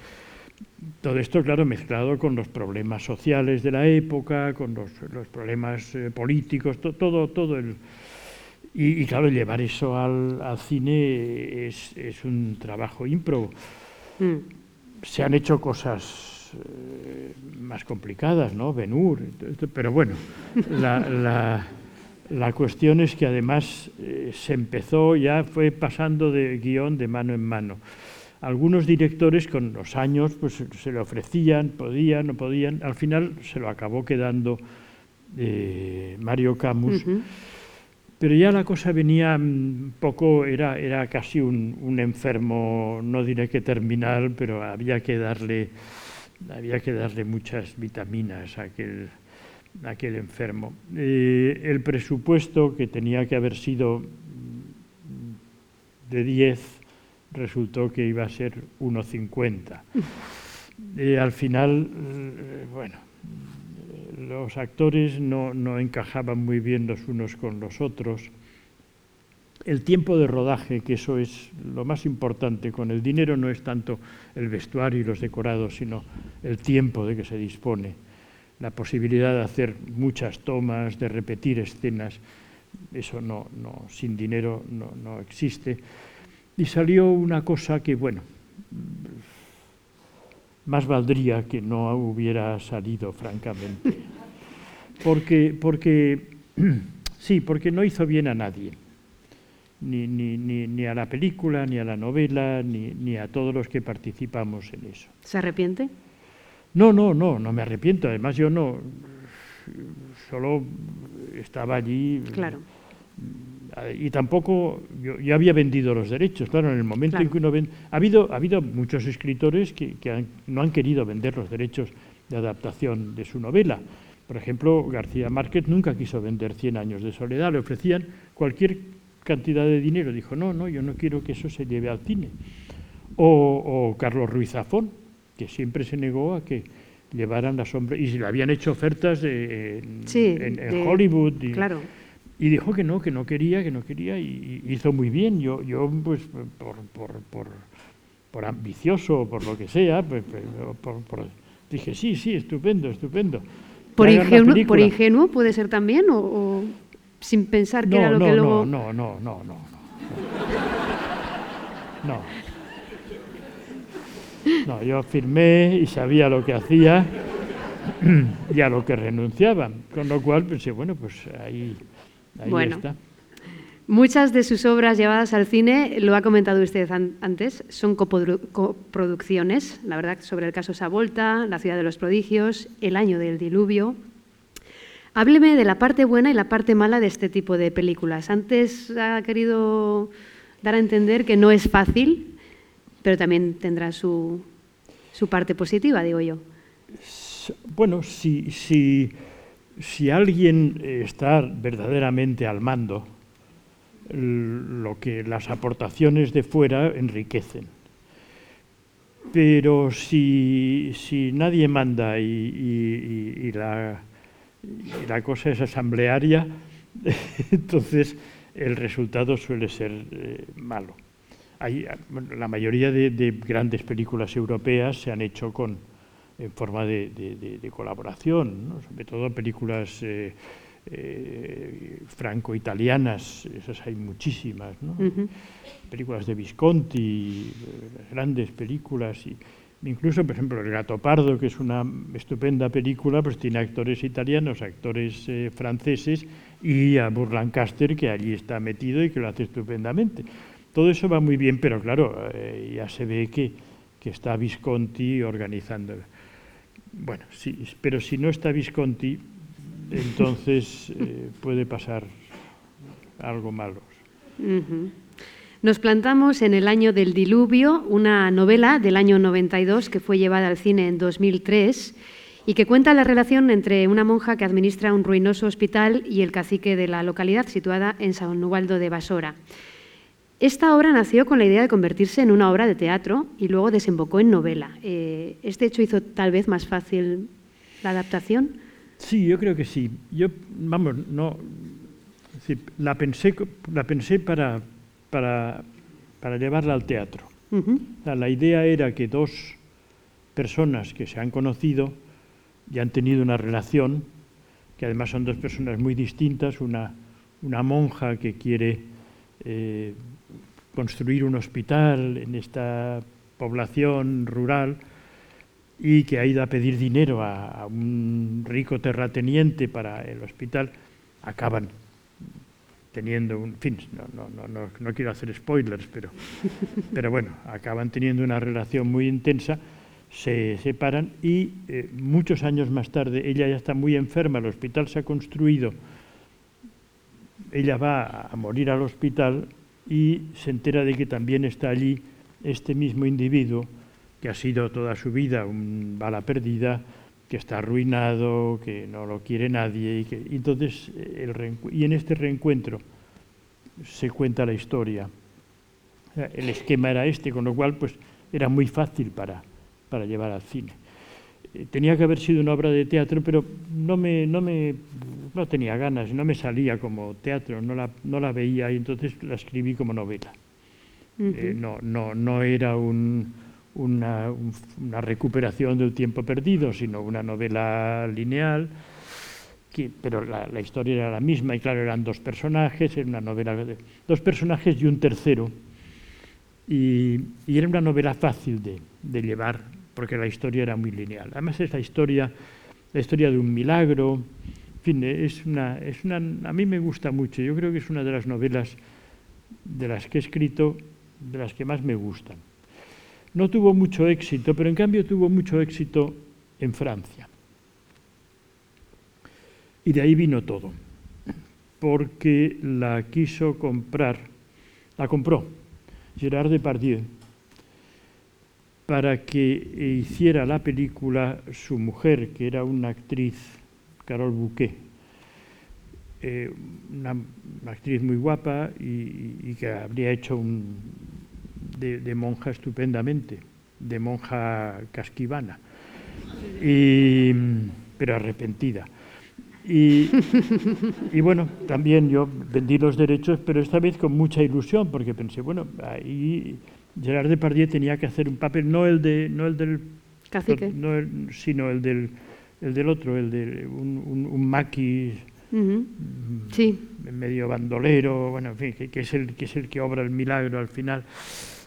todo esto, claro, mezclado con los problemas sociales de la época, con los, los problemas eh, políticos, to- todo, todo el... Y, y, claro, llevar eso al, al cine es, es un trabajo ímprobo. Mm. Se han hecho cosas eh, más complicadas, ¿no? Benur, pero bueno, la, la- la cuestión es que además eh, se empezó, ya fue pasando de guion de mano en mano. Algunos directores con los años pues, se le ofrecían, podían, no podían, al final se lo acabó quedando eh, Mario Camus. Pero ya la cosa venía un poco, era, era casi un, un enfermo, no diré que terminal, pero había que darle, había que darle muchas vitaminas a aquel, aquel enfermo. Eh, el presupuesto que tenía que haber sido mm, de 10 resultó que iba a ser 1,50. Eh, al final, eh, bueno, los actores no, no encajaban muy bien los unos con los otros. El tiempo de rodaje, que eso es lo más importante, con el dinero no es tanto el vestuario y los decorados, sino el tiempo de que se dispone, la posibilidad de hacer muchas tomas, de repetir escenas, eso no, no sin dinero no, no existe. Y salió una cosa que, bueno, más valdría que no hubiera salido, francamente. Porque, porque sí, porque no hizo bien a nadie. Ni, ni, ni, ni a la película, ni a la novela, ni, ni a todos los que participamos en eso. ¿Se arrepiente? No, no, no, no me arrepiento. Además, yo no. Solo estaba allí. Claro. Y tampoco. Yo, yo había vendido los derechos. Claro, en el momento en que uno vende. Ha habido, ha habido muchos escritores que, que han- no han querido vender los derechos de adaptación de su novela. Por ejemplo, García Márquez nunca quiso vender Cien años de soledad. Le ofrecían cualquier cantidad de dinero. Dijo, no, no, yo no quiero que eso se lleve al cine. O, o Carlos Ruiz Zafón, que siempre se negó a que llevaran la sombra. Y se le habían hecho ofertas de- en, Sí, en- en de- Hollywood. Y, Claro. y dijo que no, que no quería, que no quería, y, y hizo muy bien. Yo, yo pues, por, por, por, por ambicioso o por lo que sea, pues, pues, por- dije, sí, sí, estupendo, estupendo. ¿Por ingenuo, ¿Por ingenuo puede ser también? ¿O, o sin pensar que no, era lo no, que luego.? no, no, no, no, no. No. No, yo firmé y sabía lo que hacía y a lo que renunciaba. Con lo cual pensé, bueno, pues ahí, ahí Bueno. está. Muchas de sus obras llevadas al cine, lo ha comentado usted an- antes, son coproducciones, la verdad, sobre el caso Savolta, La ciudad de los prodigios, El año del diluvio. Hábleme de la parte buena y la parte mala de este tipo de películas. Antes ha querido dar a entender que no es fácil, pero también tendrá su, su parte positiva, digo yo. Bueno, si, si, si alguien está verdaderamente al mando, lo que las aportaciones de fuera enriquecen. Pero si, si nadie manda y, la, la, cosa es asamblearia, entonces el resultado suele ser eh, malo. Hay, la mayoría de, de, grandes películas europeas se han hecho con, en forma de, de colaboración, ¿no? sobre todo películas eh, eh, franco-italianas, esas hay muchísimas, ¿no? películas de Visconti, eh, grandes películas, y incluso, por ejemplo, El Gato Pardo, que es una estupenda película, pues tiene actores italianos, actores eh, franceses y a Burr Lancaster, que allí está metido y que lo hace estupendamente. Todo eso va muy bien, pero claro, ya se ve que, que está Visconti organizando. Bueno, sí, pero si no está Visconti, entonces eh, puede pasar algo malo. Nos plantamos en el año del diluvio, una novela del año 92 que fue llevada al cine en 2003 y que cuenta la relación entre una monja que administra un ruinoso hospital y el cacique de la localidad situada en San Ubaldo de Basora. Esta obra nació con la idea de convertirse en una obra de teatro y luego desembocó en novela. Eh, ¿Este hecho hizo tal vez más fácil la adaptación? Sí, yo creo que sí. Yo, vamos, no, la pensé, la pensé para, para, para llevarla al teatro. la idea era que dos personas que se han conocido y han tenido una relación, que además son dos personas muy distintas, una, una monja que quiere eh, construir un hospital en esta población rural, y que ha ido a pedir dinero a, un rico terrateniente para el hospital, acaban teniendo un fin, no, no, no, no, quiero hacer spoilers, pero, pero bueno, acaban teniendo una relación muy intensa, se separan y eh, muchos años más tarde ella ya está muy enferma, el hospital se ha construido, ella va a morir al hospital y se entera de que también está allí este mismo individuo que ha sido toda su vida un bala perdida, que está arruinado, que no lo quiere nadie. Y, que, entonces, el y en este reencuentro se cuenta la historia. El esquema era este, con lo cual pues, era muy fácil para, para llevar al cine. Eh, tenía que haber sido una obra de teatro, pero no, me, no, me, no tenía ganas, no me salía como teatro, no la, no la veía y entonces la escribí como novela. Eh, no, no, no era un, una, una, recuperación del tiempo perdido, sino una novela lineal, que, pero la, la, historia era la misma y claro, eran dos personajes, era una novela de dos personajes y un tercero. Y, y era una novela fácil de, de, llevar, porque la historia era muy lineal. Además es la historia, la historia de un milagro, en fin, es una, es una, a mí me gusta mucho, yo creo que es una de las novelas de las que he escrito, de las que más me gustan. No tuvo mucho éxito, pero en cambio tuvo mucho éxito en Francia. Y de ahí vino todo, porque la quiso comprar, la compró Gerard Depardieu para que hiciera la película su mujer, que era una actriz, Carol Bouquet, eh, una, actriz muy guapa y, que habría hecho un, de, monja estupendamente, de monja casquivana, pero arrepentida. Y, y, bueno, también yo vendí los derechos, pero esta vez con mucha ilusión, porque pensé, bueno, ahí Gerard Depardieu tenía que hacer un papel, no el, de, no el del... Cacique. No el, sino el del, el del otro, el de un, un, un maquis sí. medio bandolero, bueno, en fin, que, que, es el, que es el que obra el milagro al final.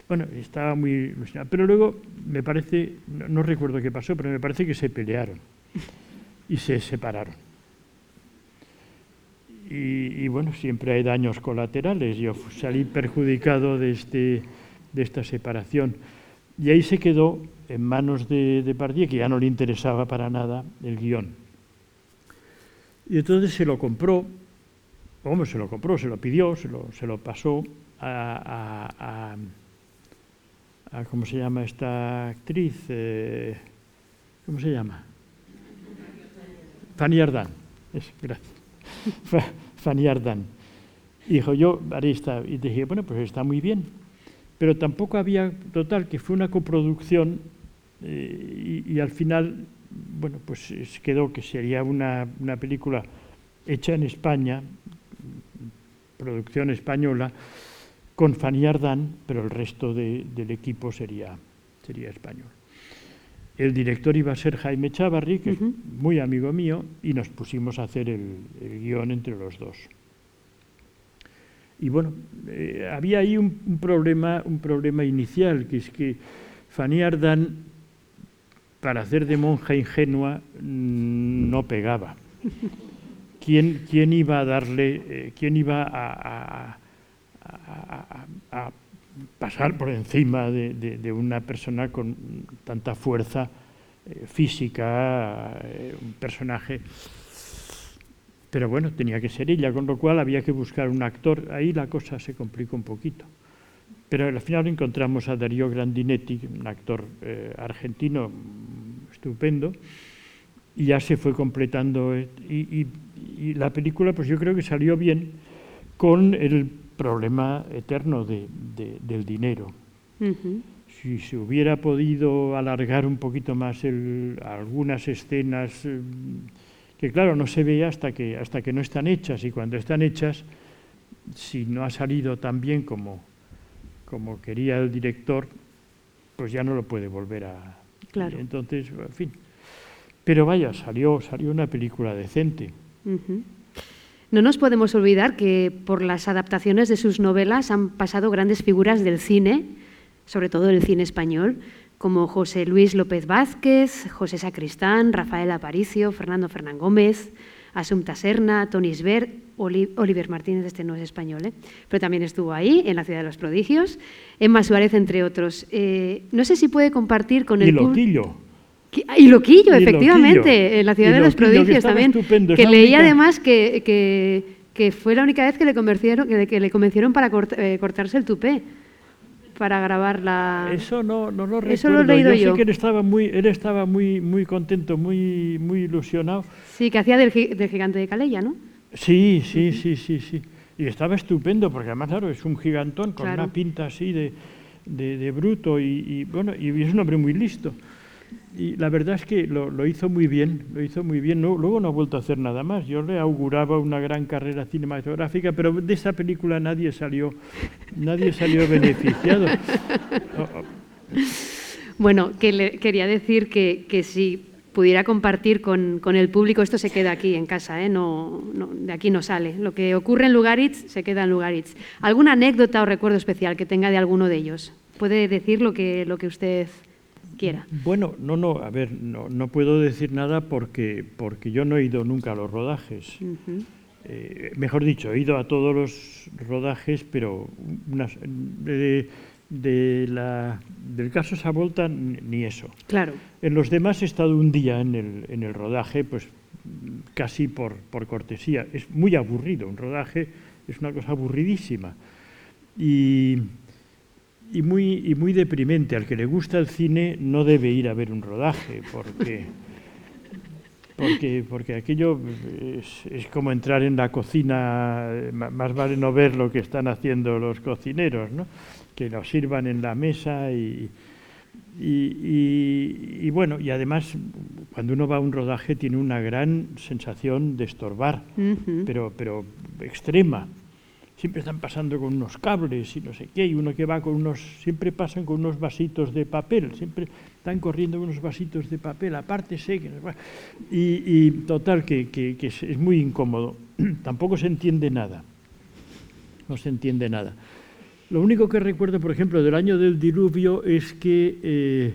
Bueno, estaba muy ilusionado. Pero luego me parece, no, recuerdo qué pasó, pero me parece que se pelearon y se separaron. Y, bueno, siempre hay daños colaterales. Yo salí perjudicado de, este, de esta separación. Y ahí se quedó en manos de, de Pardier, que ya no le interesaba para nada el guion. Y entonces se lo compró, ¿cómo se lo compró? Se lo pidió, se lo, se lo pasó a ¿cómo se llama esta actriz? Eh, ¿Cómo se llama? Fanny Ardán. Es, gracias. Fanny Ardán. Y dijo, yo haré esta. Y dije, bueno, pues está muy bien. Pero tampoco había, total, que fue una coproducción eh, y, y, al final, bueno, pues quedó que sería una, una película hecha en España, producción española, con Fanny Ardán, pero el resto de, del equipo sería, sería español. El director iba a ser Jaime Chavarri, que uh -huh. es muy amigo mío, y nos pusimos a hacer el, el guion entre los dos. Y bueno, eh, había ahí un, problema, un problema inicial, que es que Fanny Ardán, para hacer de monja ingenua, no pegaba. ¿Quién, iba a darle, eh, quién iba a, pasar por encima de, de, de, una persona con tanta fuerza eh, física, un personaje? Pero bueno, tenía que ser ella, con lo cual había que buscar un actor. Ahí la cosa se complicó un poquito. Pero al final encontramos a Darío Grandinetti, un actor eh, argentino estupendo, y ya se fue completando. Y, y, y, la película, pues yo creo que salió bien con el problema eterno de, de, del dinero. Uh -huh. Si se hubiera podido alargar un poquito más el, algunas escenas. Eh, que claro, no se ve hasta que, hasta que no están hechas y cuando están hechas, si no ha salido tan bien como, como quería el director, pues ya no lo puede volver a... Claro. Entonces, en fin. Pero vaya, salió, salió una película decente. Uh -huh. No nos podemos olvidar que por las adaptaciones de sus novelas han pasado grandes figuras del cine, sobre todo del cine español, como José Luis López Vázquez, José Sacristán, Rafael Aparicio, Fernando Fernán Gómez, Asunta Serna, Tony Sver, Oliver Martínez, este no es español, ¿eh? pero también estuvo ahí, en la Ciudad de los Prodigios, Emma Suárez, entre otros. Eh, no sé si puede compartir con el... Y Loquillo. Y Loquillo, efectivamente, Loquillo. en la Ciudad y de los Prodigios también. Que leí única... además que, que, que, fue la única vez que le convencieron, que, le convencieron para eh, cortarse el tupé para grabar la... Eso no, no lo recuerdo. Eso lo he leído yo. yo. sé que él estaba muy, él estaba muy, muy contento, muy, muy ilusionado. Sí, que hacía del, del gigante de Calella, ¿no? Sí, sí, sí, sí, sí. Y estaba estupendo, porque además, claro, es un gigantón con claro. una pinta así de, de, de bruto y, y, bueno, y es un hombre muy listo. Y la verdad es que lo, hizo muy bien, lo hizo muy bien. Luego no ha vuelto a hacer nada más. Yo le auguraba una gran carrera cinematográfica, pero de esa película nadie salió, nadie salió beneficiado. Bueno, quería decir que, que si pudiera compartir con, con, el público, esto se queda aquí en casa, ¿eh? no, no, de aquí no sale. Lo que ocurre en Lugaritz se queda en Lugaritz. ¿Alguna anécdota o recuerdo especial que tenga de alguno de ellos? Puede decir lo que, lo que usted quiera. Bueno, no, no, a ver, no, no puedo decir nada porque, porque yo no he ido nunca a los rodajes. Uh -huh. eh, mejor dicho, he ido a todos los rodajes, pero unas, de, de la, del caso Sabolta ni eso. Claro. En los demás he estado un día en el, en el rodaje, pues casi por, por cortesía. Es muy aburrido, un rodaje es una cosa aburridísima. Y y muy, y muy deprimente. Al que le gusta el cine no debe ir a ver un rodaje, porque, porque, porque aquello es, es, como entrar en la cocina, más vale no ver lo que están haciendo los cocineros, ¿no? que nos sirvan en la mesa y, y, y, y, bueno, y además cuando uno va a un rodaje tiene una gran sensación de estorbar, uh -huh. pero, pero extrema siempre están pasando con unos cables y no sé qué, y uno que va con unos, siempre pasan con unos vasitos de papel, siempre están corriendo con unos vasitos de papel, aparte sé que... Y, y total, que, es muy incómodo, tampoco se entiende nada, no se entiende nada. Lo único que recuerdo, por ejemplo, del año del diluvio es que eh,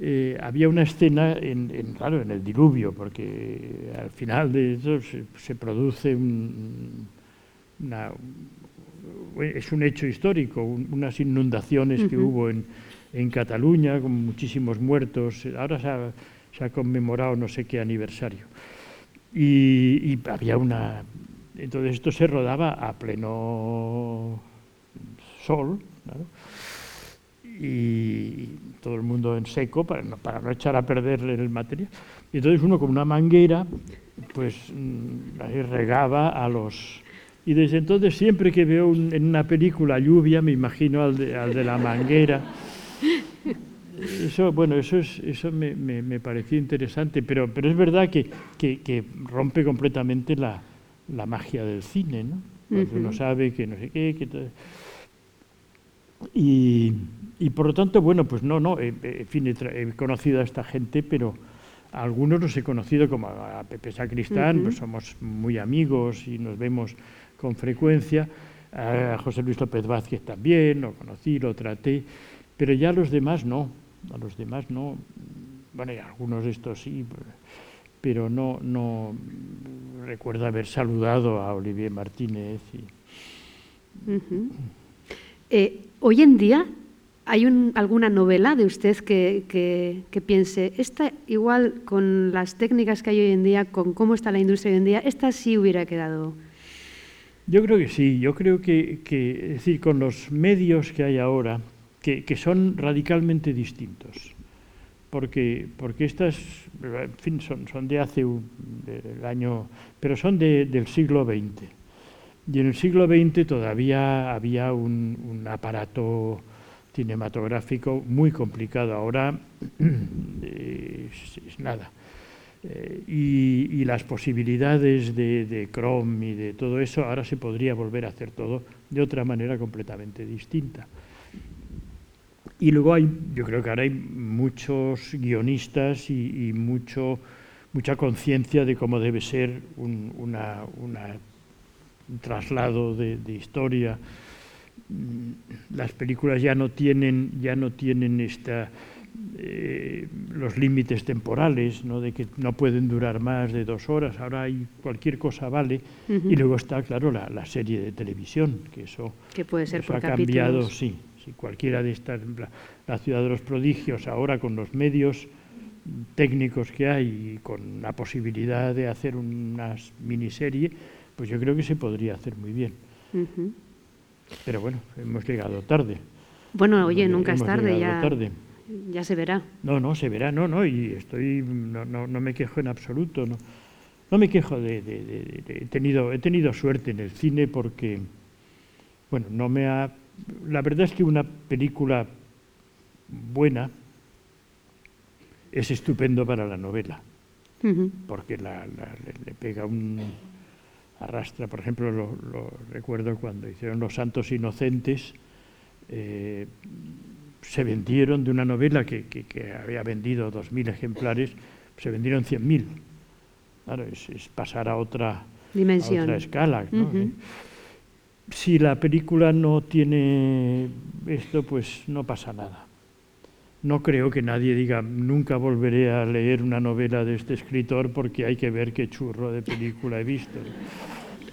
eh, había una escena, en, en, claro, en el diluvio, porque al final de eso se, se produce un una, es un hecho histórico, un, unas inundaciones uh -huh. que hubo en, en, Cataluña con muchísimos muertos. Ahora se ha, se ha conmemorado no sé qué aniversario. Y, y, había una... Entonces esto se rodaba a pleno sol, y todo el mundo en seco para no, para no echar a perder el material. Y entonces uno con una manguera pues mm, regaba a los Y desde entonces, siempre que veo un- en una película lluvia, me imagino al de, al de la manguera. Eso, bueno, eso, es, eso me, me- me pareció interesante, pero, pero es verdad que, que- que rompe completamente la, la magia del cine, ¿no? Cuando uno sabe que no sé qué, que todo- y, y por lo tanto, bueno, pues no, no, eh, eh, en fin, he, he conocido a esta gente, pero a algunos los he conocido como a Pepe Sacristán, pues somos muy amigos y nos vemos con frecuencia. A José Luis López Vázquez también, lo conocí, lo traté, pero ya a los demás no, a los demás no. Bueno, y algunos de estos sí, pero no, no recuerdo haber saludado a Olivier Martínez. Y. Eh, hoy en día, ¿hay un- alguna novela de usted que- que piense, esta igual con las técnicas que hay hoy en día, con cómo está la industria hoy en día, esta sí hubiera quedado? Yo creo que sí, yo creo que, que, es decir, con los medios que hay ahora, que, son radicalmente distintos, porque, porque estas, en fin, son, son de hace un año, pero son de- del siglo XX. Y en el siglo XX todavía había un, un aparato cinematográfico muy complicado. Ahora eh, es, es nada. Eh, y, las posibilidades de, de Chrome y de todo eso, ahora se podría volver a hacer todo de otra manera completamente distinta. Y luego hay, yo creo que ahora hay muchos guionistas y, mucho, mucha conciencia de cómo debe ser un, una- un traslado de, de historia. Mm, Las películas ya no tienen, ya no tienen esta, eh, los límites temporales, ¿no? de que no pueden durar más de dos horas. Ahora hay cualquier cosa vale. Y luego está, claro, la, la serie de televisión, que eso, Que puede ser eso por ha cambiado, sí. sí, cualquiera de estas, la, la ciudad de los prodigios, ahora con los medios técnicos que hay y con la posibilidad de hacer una miniserie, pues yo creo que se podría hacer muy bien. Pero bueno, hemos llegado tarde. Bueno, oye, Hemos- nunca es tarde, ya, tarde. Ya se verá. No, no, se verá, no, no, y estoy, no, no, no me quejo en absoluto, no, no me quejo de, de- de- de- de- he tenido, he tenido suerte en el cine porque, bueno, no me ha, la verdad es que una película buena es estupendo para la novela, porque la, la- le, le pega un arrastra, por ejemplo, lo, lo recuerdo cuando hicieron Los Santos Inocentes, eh, se vendieron de una novela que, que- que había vendido 2.000 ejemplares, se vendieron 100.000. Claro, es, es pasar a otra, a Dimensión. otra escala. ¿no? Eh, Si la película no tiene esto, pues no pasa nada. No creo que nadie diga, nunca volveré a leer una novela de este escritor porque hay que ver qué churro de película he visto.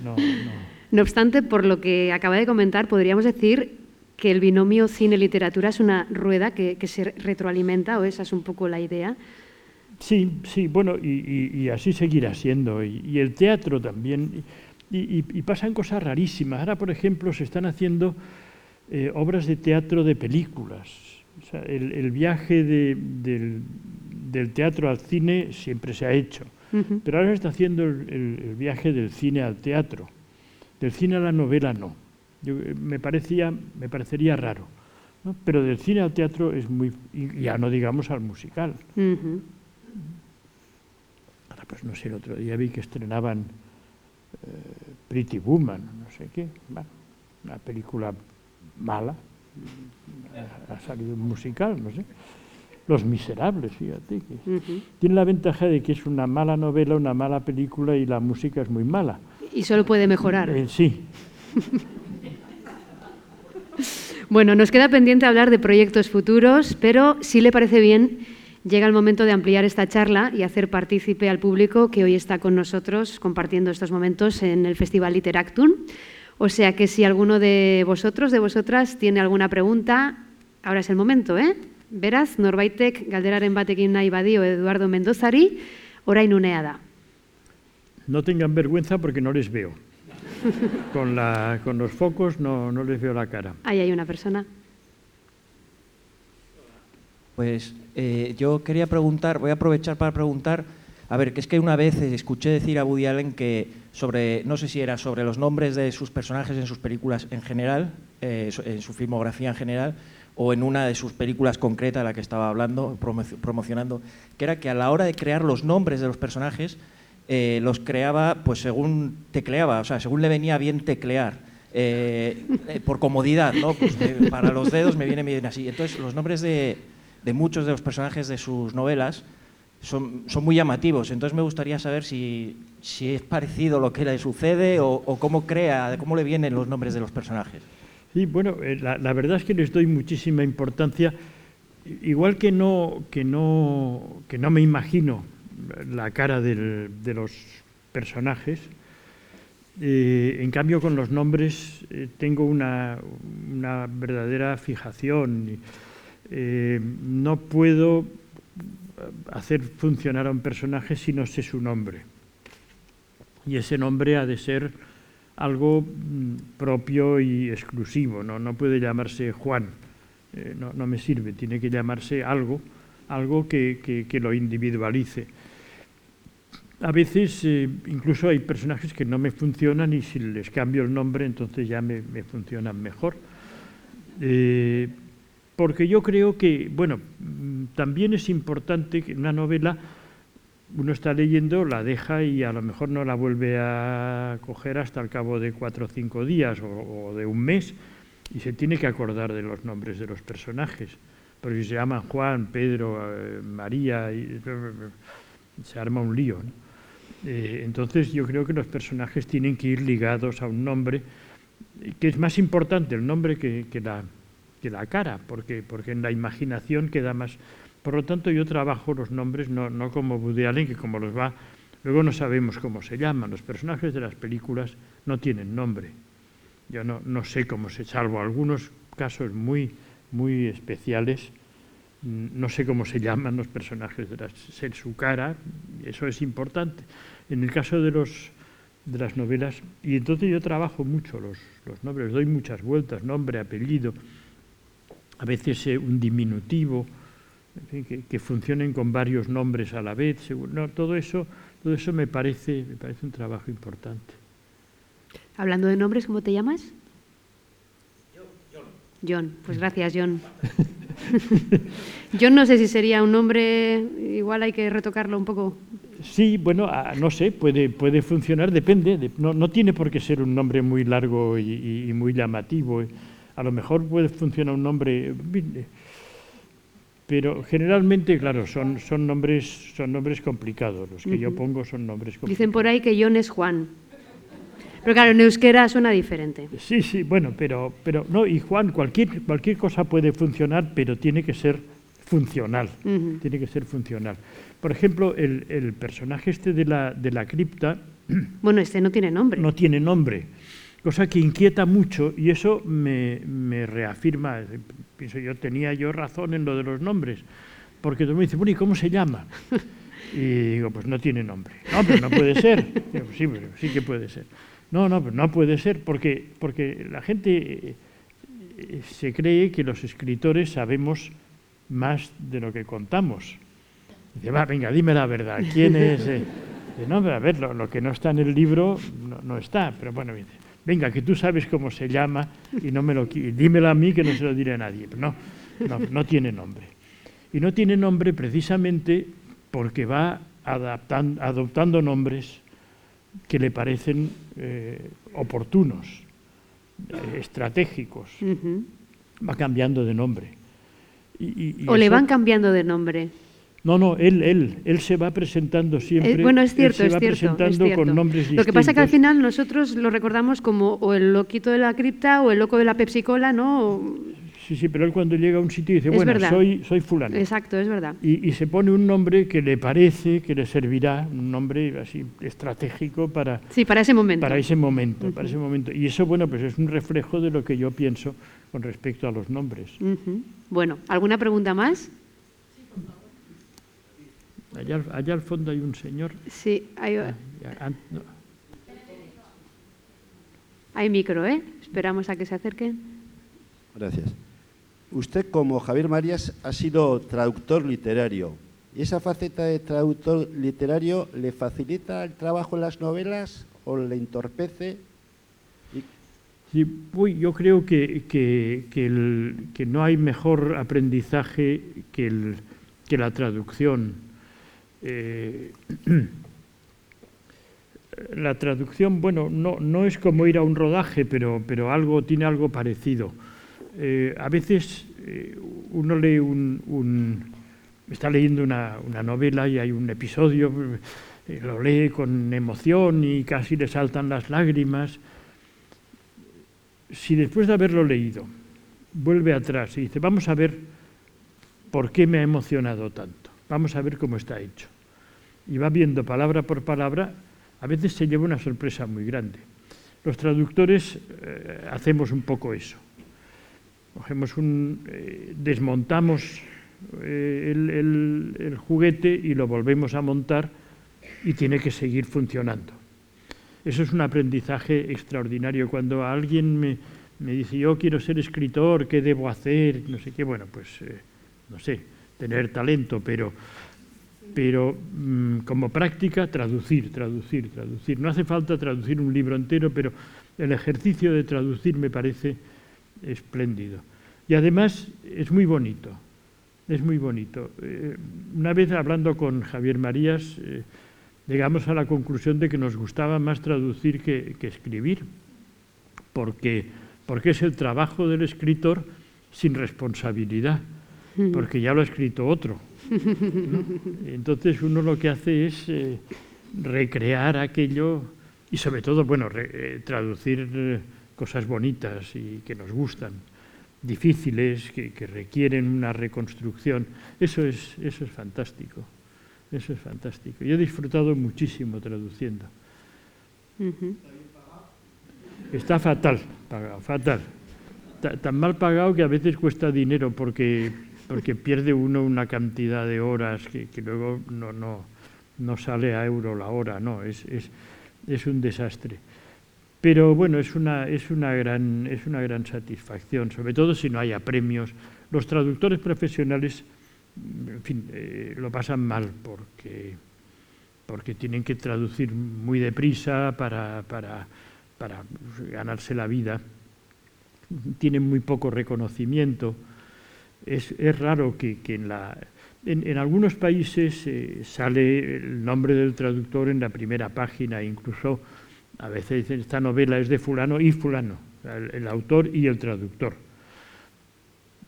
No, no. No obstante, por lo que acaba de comentar, podríamos decir que el binomio cine-literatura es una rueda que, que se retroalimenta, o esa es un poco la idea. Sí, sí, bueno, y, y- y así seguirá siendo. Y, y el teatro también. Y, pasan cosas rarísimas. Ahora, por ejemplo, se están haciendo eh, obras de teatro de películas. O sea, el, el viaje de- del, del teatro al cine siempre se ha hecho. Pero ahora se está haciendo el, el- el viaje del cine al teatro. Del cine a la novela no. Yo, eh, me, parecía, me parecería raro. ¿no? Pero del cine al teatro es muy... Y ya no digamos al musical. Ahora, pues no sé, el otro día vi que estrenaban eh, Pretty Woman, no sé qué, bueno, una película mala, ha, salido un musical, no sé. Los Miserables, fíjate, que tiene la ventaja de que es una mala novela, una mala película y la música es muy mala. Y solo puede mejorar. Eh, sí, Bueno, nos queda pendiente hablar de proyectos futuros, pero si le parece bien, llega el momento de ampliar esta charla y hacer partícipe al público que hoy está con nosotros compartiendo estos momentos en el Festival Literactum. O sea que si alguno de vosotros, de vosotras, tiene alguna pregunta, ahora es el momento, ¿eh? Beraz, norbaitek galderaren batekin nahi badio Eduardo Mendozari, orain unea da. no tengan vergüenza porque no les veo. Con, la, con los focos no, no les veo la cara. Ahí hay una persona. Pues eh, yo quería preguntar, voy a aprovechar para preguntar A ver, que es que una vez escuché decir a Woody Allen que sobre, no sé si era sobre los nombres de sus personajes en sus películas en general, eh, en su filmografía en general, o en una de sus películas concretas, la que estaba hablando, promocionando, que era que a la hora de crear los nombres de los personajes, eh, los creaba pues según tecleaba, o sea, según le venía bien teclear. Eh, eh, por comodidad, ¿no? Pues, para los dedos me viene bien así. Entonces, los nombres de, muchos de los personajes de sus novelas son, son, muy llamativos. Entonces, me gustaría saber si, si es parecido lo que le sucede o, cómo crea, cómo le vienen los nombres de los personajes. Sí, bueno, la, la, verdad es que les doy muchísima importancia. Igual que no, que no, que no me imagino la cara de los personajes, eh, en cambio, con los nombres eh, tengo una, verdadera fijación. Eh, no puedo hacer funcionar a un personaje si no sé su nombre. Y ese nombre ha de ser algo mm, propio y exclusivo, no, no puede llamarse Juan, no, me sirve, tiene que llamarse algo, algo que lo individualice. A veces eh, incluso hay personajes que no me funcionan y si les cambio el nombre entonces ya me, funcionan mejor. Eh, porque yo creo que, bueno, mm, también es importante que una novela uno está leyendo, la deja y a lo mejor no la vuelve a coger hasta el cabo de cuatro o cinco días o, de un mes y se tiene que acordar de los nombres de los personajes. Porque si se llaman Juan, Pedro, eh, María, se arma un lío. ¿no? Eh, entonces yo creo que los personajes tienen que ir ligados a un nombre, que es más importante el nombre que, la, que la, cara, porque, porque en la imaginación queda más... Por lo tanto yo trabajo los nombres no, no como Woody Allen, que como los va... Luego no sabemos cómo se llaman. Los personajes de las películas no tienen nombre. Yo no, no sé cómo se, salvo algunos casos muy, muy especiales, no sé cómo se llaman los personajes de ser su cara, eso es importante. En el caso de, los, de las novelas, y entonces yo trabajo mucho los, los nombres, doy muchas vueltas, nombre, apellido, a veces eh, un diminutivo, que, funcionen con varios nombres a la vez, todo eso, todo eso me parece, me parece un trabajo importante. Hablando de nombres, ¿cómo te llamas? John. John, pues gracias, John. Yo no sé si sería un nombre, igual hay que retocarlo un poco. Sí, bueno, ah, no sé, puede, puede funcionar, depende. no, no, tiene por qué ser un nombre muy largo y, muy llamativo. A lo mejor puede funcionar un nombre, pero generalmente, claro, son, son, nombres, son nombres complicados. Los que yo pongo son nombres complicados. Dicen por ahí que John es Juan. Pero claro, en euskera suena diferente. Sí, sí, bueno, pero, pero no, y Juan, cualquier, cualquier cosa puede funcionar, pero tiene que ser funcional. Tiene que ser funcional. Por ejemplo, el, personaje este de la, de la cripta. Bueno, este no tiene nombre. No tiene nombre. Cosa que inquieta mucho y eso me, me reafirma. Pienso yo, tenía yo razón en lo de los nombres. Porque todo el mundo dice, bueno, ¿y cómo se llama? Y digo, pues no tiene nombre. No, pero no puede ser. sí, sí que puede ser. No, no, no puede ser, porque, porque la gente eh, se cree que los escritores sabemos más de lo que contamos. Dice, va, venga, dime la verdad, ¿quién es? Eh? no, a ver, lo, que no está en el libro no, está, pero bueno, dice, venga, que tú sabes cómo se llama y no me lo dímelo a mí que no se lo diré a nadie. No, no, no tiene nombre. Y no tiene nombre precisamente porque va adaptando, adoptando nombres que le parecen eh, oportunos, eh, estratégicos. Va cambiando de nombre. o le van cambiando de nombre. No, no, él, él, él se va presentando siempre. Eh, bueno, es cierto, se va presentando con nombres Lo que pasa es que al final nosotros lo recordamos como o el loquito de la cripta o el loco de la Pepsi Cola, ¿no? Sí, sí, pero él cuando llega a un sitio dice, bueno, soy, soy fulano. Exacto, es verdad. Y, se pone un nombre que le parece que le servirá, un nombre así estratégico para... Sí, para ese momento. Para ese momento, para ese momento. Y eso, bueno, pues es un reflejo de lo que yo pienso con respecto a los nombres. Bueno, ¿alguna pregunta más? Allá, allá, al fondo hay un señor. Sí, hay... Ah, hay micro, ¿eh? Esperamos a que se acerquen. Gracias. Usted, como Javier Marías, ha sido traductor literario ¿Y esa faceta de traductor literario le facilita el trabajo en las novelas o le entorpece? Sí, yo creo que, que, no hay mejor aprendizaje que, el, la traducción. Eh, la traducción, bueno, no, no, es como ir a un rodaje, pero, pero algo, tiene algo parecido. Eh, a veces eh, uno lee un, está leyendo una, novela y hay un episodio, lo lee con emoción y casi le saltan las lágrimas si después de haberlo leído vuelve atrás y dice, vamos a ver por qué me ha emocionado tanto, vamos a ver cómo está hecho, y va viendo palabra por palabra, a veces se lleva una sorpresa muy grande. Los traductores eh, hacemos un poco eso. Cogemos un, eh, desmontamos eh, el juguete y lo volvemos a montar y tiene que seguir funcionando. Eso es un aprendizaje extraordinario. Cuando alguien me, dice, yo quiero ser escritor, ¿qué debo hacer? No sé qué, bueno, pues eh, no sé, tener talento, pero, pero mm, como práctica, traducir, traducir, traducir. No hace falta traducir un libro entero, pero el ejercicio de traducir me parece espléndido. Y además es muy bonito, es muy bonito. Eh, una vez hablando con Javier Marías, eh, llegamos a la conclusión de que nos gustaba más traducir que, escribir, porque, porque es el trabajo del escritor sin responsabilidad, porque ya lo ha escrito otro. Entonces uno lo que hace es eh, recrear aquello y sobre todo, bueno, traducir cosas bonitas y que nos gustan, difíciles, que, que requieren una reconstrucción. Eso es, eso es fantástico. Eso es fantástico. Yo he disfrutado muchísimo traduciendo. Está fatal, pagado, fatal. Tan mal pagado que a veces cuesta dinero porque, porque pierde uno una cantidad de horas que, luego no, no, no, sale a euro la hora, no, es, es, es un desastre. Pero bueno, es una, es, una gran, es una gran satisfacción, sobre todo si no haya premios. Los traductores profesionales eh, lo pasan mal porque, porque tienen que traducir muy deprisa para, para, para ganarse la vida, tienen muy poco reconocimiento. Es, es raro que, que en, la, en, en, algunos países eh, sale el nombre del traductor en la primera página, incluso a veces dicen esta novela es de fulano y fulano, el autor y el traductor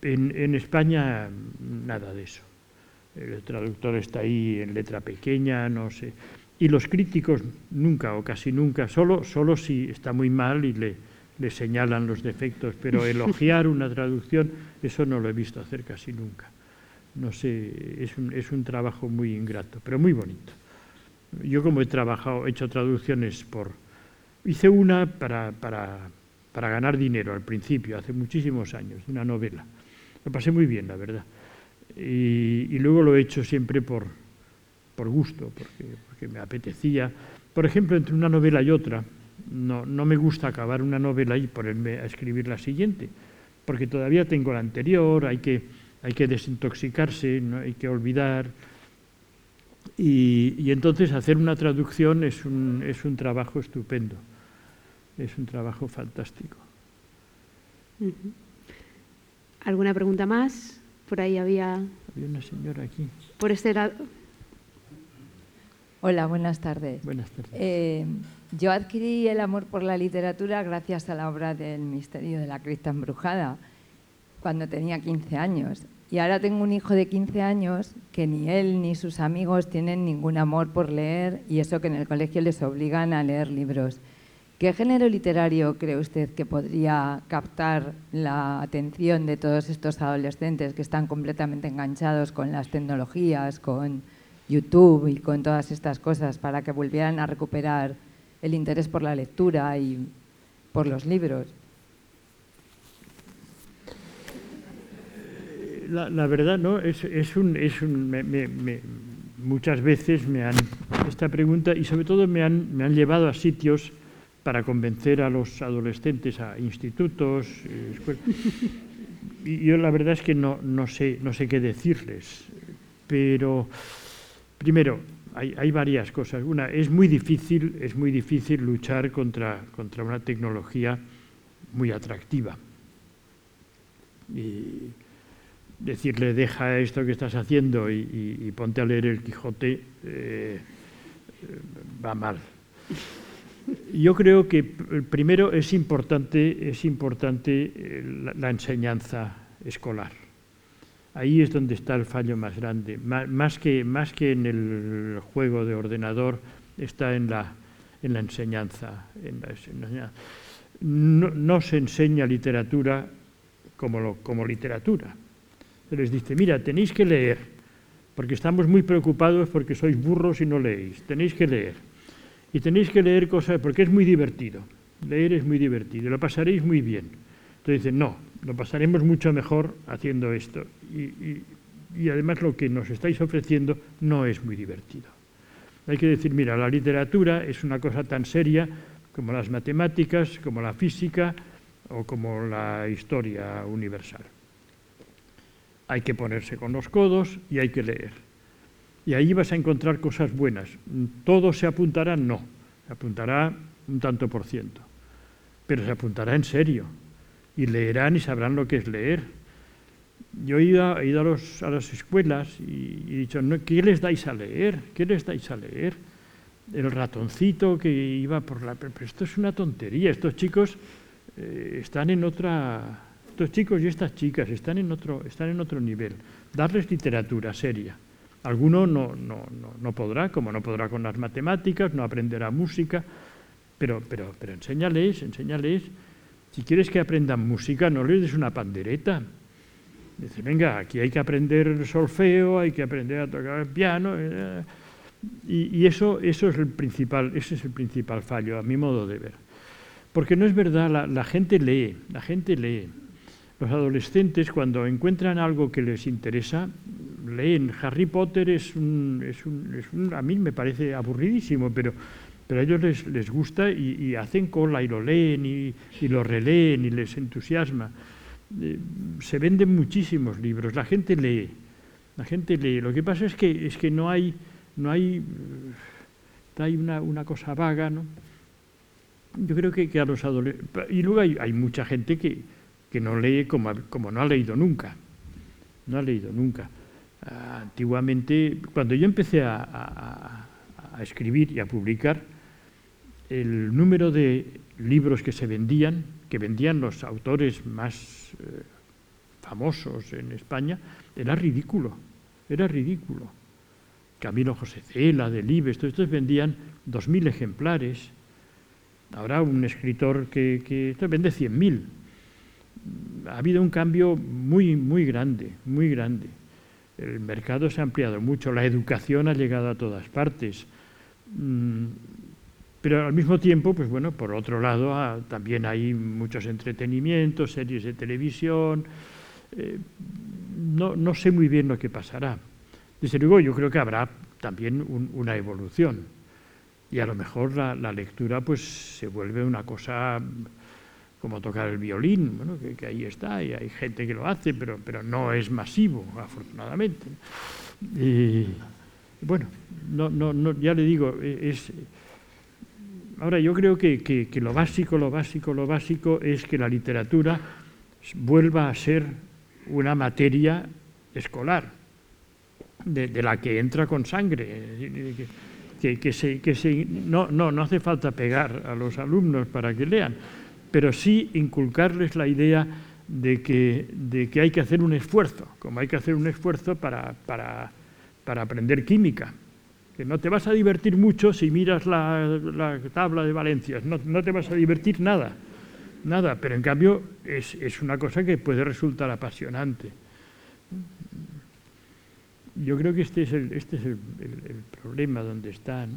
en, España nada de eso. El traductor está ahí en letra pequeña, no sé. Y los críticos nunca o casi nunca, solo, solo si está muy mal y le, le señalan los defectos, pero elogiar una traducción, eso no lo he visto hacer casi nunca. No sé, es un, es un trabajo muy ingrato, pero muy bonito. Yo como he trabajado, he hecho traducciones por... Hice una para, para, para ganar dinero al principio, hace muchísimos años, una novela lo pasé muy bien, la verdad. Y, luego lo he hecho siempre por, por gusto, porque, porque, me apetecía. Por ejemplo, entre una novela y otra, no, no me gusta acabar una novela y ponerme a escribir la siguiente, porque todavía tengo la anterior, hay que, hay que desintoxicarse, ¿no? hay que olvidar. Y, y, entonces hacer una traducción es un, es un trabajo estupendo, es un trabajo fantástico. Uh -huh. ¿Alguna pregunta más? Por ahí había... Había una señora aquí. Por este lado. Hola, buenas tardes. Buenas tardes. Eh, yo adquirí el amor por la literatura gracias a la obra del Misterio de la Crista Embrujada, cuando tenía 15 años. Y ahora tengo un hijo de 15 años que ni él ni sus amigos tienen ningún amor por leer y eso que en el colegio les obligan a leer libros. ¿Qué género literario cree usted que podría captar la atención de todos estos adolescentes que están completamente enganchados con las tecnologías, con YouTube y con todas estas cosas para que volvieran a recuperar el interés por la lectura y por los libros? La, la verdad, ¿no? Es, un, es un me, me, muchas veces me han esta pregunta y sobre todo me han, me han llevado a sitios para convencer a los adolescentes a institutos, escuelas. Y yo la verdad es que no, no, sé, no sé qué decirles. pero primero, hay, hay, varias cosas. Una, es muy difícil, es muy difícil luchar contra, contra una tecnología muy atractiva. Y decirle, deja esto que estás haciendo y, ponte a leer el Quijote, eh, va mal. Yo creo que primero es importante, es importante la, la enseñanza escolar. Ahí es donde está el fallo más grande. Más que, más que en el juego de ordenador, está en la, en la enseñanza. En la, no, se enseña literatura como, lo, como literatura. Se les dice, mira, tenéis que leer, porque estamos muy preocupados porque sois burros y no leéis. Tenéis que leer. Y tenéis que leer cosas, porque es muy divertido. Leer es muy divertido, lo pasaréis muy bien. Entonces dicen, no, lo pasaremos mucho mejor haciendo esto. Y, y, y, además lo que nos estáis ofreciendo no es muy divertido. Hay que decir, mira, la literatura es una cosa tan seria como las matemáticas, como la física o como la historia universal. Hay que ponerse con los codos y hay que leer. Y ahí vas a encontrar cosas buenas. ¿Todo se apuntará? No. Se apuntará un tanto por ciento. Pero se apuntará en serio y leerán y sabrán lo que es leer. Yo he ido, ido a, los, a, las escuelas y, he dicho, ¿qué les dais a leer? ¿Qué les dais a leer? El ratoncito que iba por la... Pero esto es una tontería, estos chicos eh, están en otra... Estos chicos y estas chicas están en otro, están en otro nivel. Darles literatura seria. Alguno no, no, no, no podrá, como no podrá con las matemáticas, no aprenderá música, pero, pero, pero enséñales, enséñales si quieres que aprendan música, no les des una pandereta. Dice, venga, aquí hay que aprender solfeo, hay que aprender a tocar el piano. Eh, y, y eso, eso es el principal, ese es el principal fallo, a mi modo de ver. Porque no es verdad, la, la gente lee, la gente lee. Los adolescentes, cuando encuentran algo que les interesa, leen. Harry Potter es un, es un, es un a mí me parece aburridísimo, pero pero a ellos les, les gusta y, hacen cola y lo leen y, y, lo releen y les entusiasma. Eh, se venden muchísimos libros, la gente lee, la gente lee. Lo que pasa es que, es que no hay, no hay, hay una, una cosa vaga, ¿no? Yo creo que, que a los adolescentes... Y luego hay, hay, mucha gente que, que no lee como, como no ha leído nunca, no ha leído nunca. Uh, antiguamente, cuando yo empecé a, a, escribir y a publicar, el número de libros que se vendían, que vendían los autores más eh, famosos en España, era ridículo, era ridículo. Camilo José Cela, Delibes, todos estos vendían 2.000 ejemplares. Ahora un escritor que, que vende 100.000. Ha habido un cambio muy, muy grande, muy grande. El mercado se ha ampliado mucho, la educación ha llegado a todas partes. Mm, pero al mismo tiempo, pues bueno, por otro lado, ah, también hay muchos entretenimientos, series de televisión. Eh, no, no, sé muy bien lo que pasará. Desde luego, yo creo que habrá también un, una evolución. Y a lo mejor la, la, lectura pues se vuelve una cosa como tocar el violín, bueno, que, ahí está, y hay gente que lo hace, pero, pero no es masivo, afortunadamente. Y bueno, no, no, no, ya le digo, es Ahora, yo creo que, que, lo básico, lo básico, lo básico es que la literatura vuelva a ser una materia escolar, de, la que entra con sangre, que, que se, se, no, no, no hace falta pegar a los alumnos para que lean, pero sí inculcarles la idea de que, de que hay que hacer un esfuerzo, como hay que hacer un esfuerzo para, para, para aprender química, que no te vas a divertir mucho si miras la, la tabla de valencias, no, no, te vas a divertir nada, nada, pero en cambio es, es una cosa que puede resultar apasionante. Yo creo que este es el, este es el problema donde está. ¿no?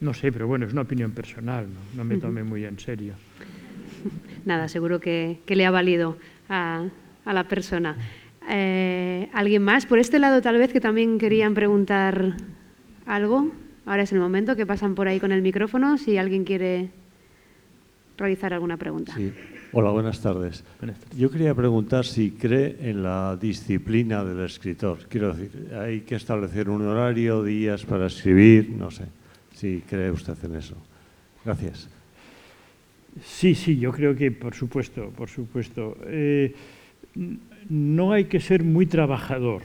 ¿No? sé, pero bueno, es una opinión personal, no, no me tome muy en serio. Nada, seguro que, que le ha valido a, a la persona. Eh, ¿Alguien más? Por este lado tal vez que también querían preguntar algo. Ahora es el momento que pasan por ahí con el micrófono si alguien quiere realizar alguna pregunta. Sí. Hola, buenas tardes. Buenas tardes. Yo quería preguntar si cree en la disciplina del escritor. Quiero decir, hay que establecer un horario, días para escribir, no sé. Si cree usted en eso. Gracias. Sí, sí, yo creo que por supuesto, por supuesto. Eh, no hay que ser muy trabajador.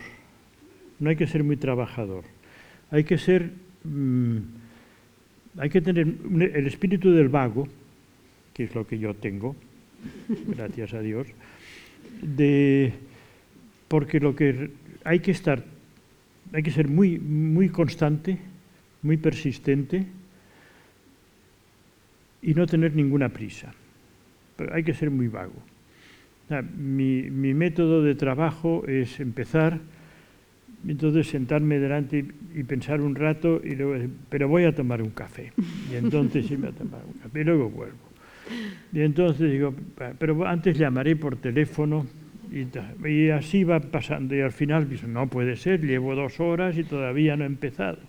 No hay que ser muy trabajador. Hay que ser. mm, hay que tener el espíritu del vago, que es lo que yo tengo, gracias a Dios, de, porque lo que hay que estar, hay que ser muy, muy constante, muy persistente y no tener ninguna prisa. Pero hay que ser muy vago. Mi, mi método de trabajo es empezar, entonces sentarme delante y, pensar un rato, y luego, decir, pero voy a tomar un café. Y entonces irme a tomar un café y luego vuelvo. Y entonces digo, "Pa- pero antes llamaré por teléfono. Y, así va pasando. Y al final no puede ser, llevo dos horas y todavía no he empezado.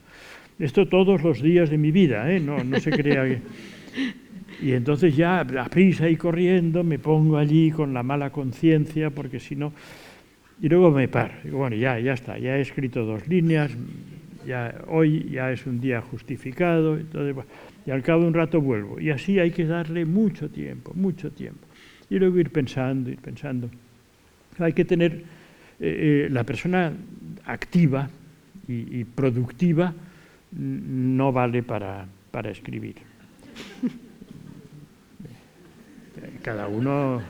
Esto todos los días de mi vida, ¿eh? no, no se crea que... Y entonces ya a prisa y corriendo me pongo allí con la mala conciencia porque si no... Y luego me paro. Bueno, ya, ya está, ya he escrito dos líneas, ya, hoy ya es un día justificado, entonces, bueno, y al cabo de un rato vuelvo. Y así hay que darle mucho tiempo, mucho tiempo. Y luego ir pensando, ir pensando. Hay que tener eh, eh, la persona activa y, y productiva no vale para, para escribir. Cada uno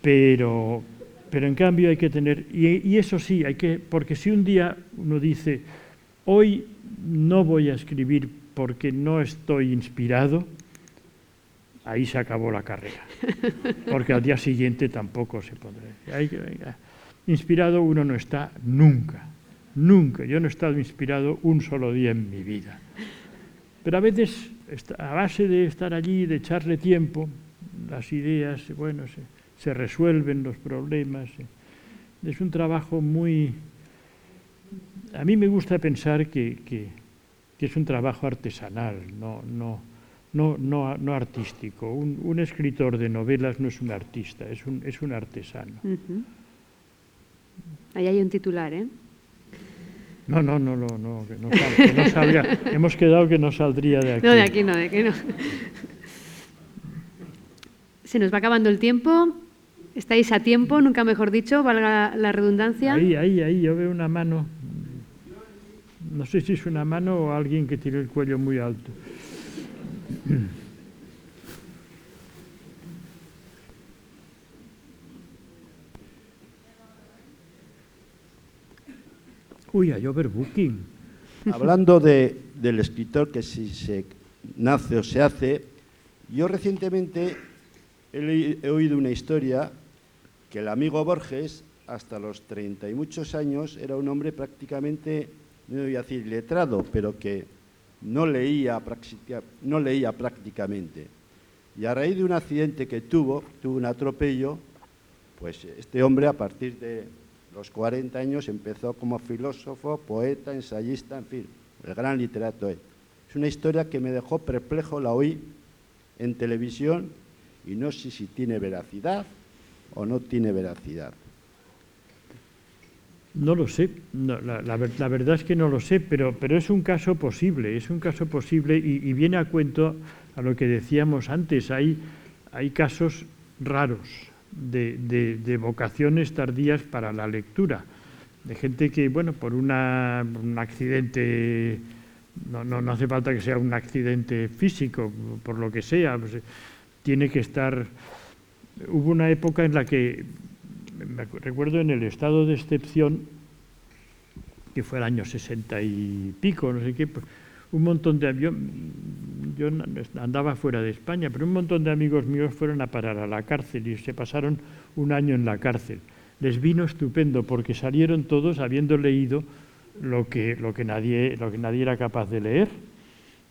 pero, pero en cambio hay que tener, y, eso sí, hay que, porque si un día uno dice, hoy no voy a escribir porque no estoy inspirado, ahí se acabó la carrera, porque al día siguiente tampoco se podrá. Inspirado uno no está nunca, nunca. Yo no he estado inspirado un solo día en mi vida. Pero a veces, a base de estar allí, de echarle tiempo, las ideas, bueno, se, se resuelven los problemas. Es un trabajo muy... A mí me gusta pensar que, es un trabajo artesanal, no, no, no, no, artístico. Un, escritor de novelas no es un artista, es un, es un artesano. Ahí hay un titular, ¿eh? No, no, no, no, no, que no, sal- que no salga. Hemos quedado que no saldría de aquí. No, de aquí no, de aquí no. Se nos va acabando el tiempo. Estáis a tiempo, nunca mejor dicho, valga la redundancia. Ahí, ahí, ahí, yo veo una mano. No sé si es una mano o alguien que tiene el cuello muy alto. Uy, hay overbooking. Hablando de, del escritor que si se nace o se hace, yo recientemente he, oído una historia que el amigo Borges, hasta los treinta y muchos años, era un hombre prácticamente, no voy a decir letrado, pero que no leía, no leía prácticamente. Y a raíz de un accidente que tuvo, tuvo un atropello, pues este hombre a partir de los 40 años empezó como filósofo, poeta, ensayista, en fin, el gran literato. Es una historia que me dejó perplejo, la oí en televisión y no sé si tiene veracidad o no tiene veracidad. No lo sé, la verdad es que no lo sé, pero, pero es un caso posible, es un caso posible y, y viene a cuento a lo que decíamos antes. Hay, hay casos raros de, vocaciones tardías para la lectura, de gente que, bueno, por una- un accidente, no, no, no hace falta que sea un accidente físico, por lo que sea, pues, eh, tiene que estar... Hubo una época en la que me recuerdo en el estado de excepción, que fue el año 60 y pico, no sé qué, pues, un montón de yo, yo andaba fuera de España, pero un montón de amigos míos fueron a parar a la cárcel y se pasaron un año en la cárcel. Les vino estupendo porque salieron todos habiendo leído lo que, lo que, nadie, lo que nadie era capaz de leer.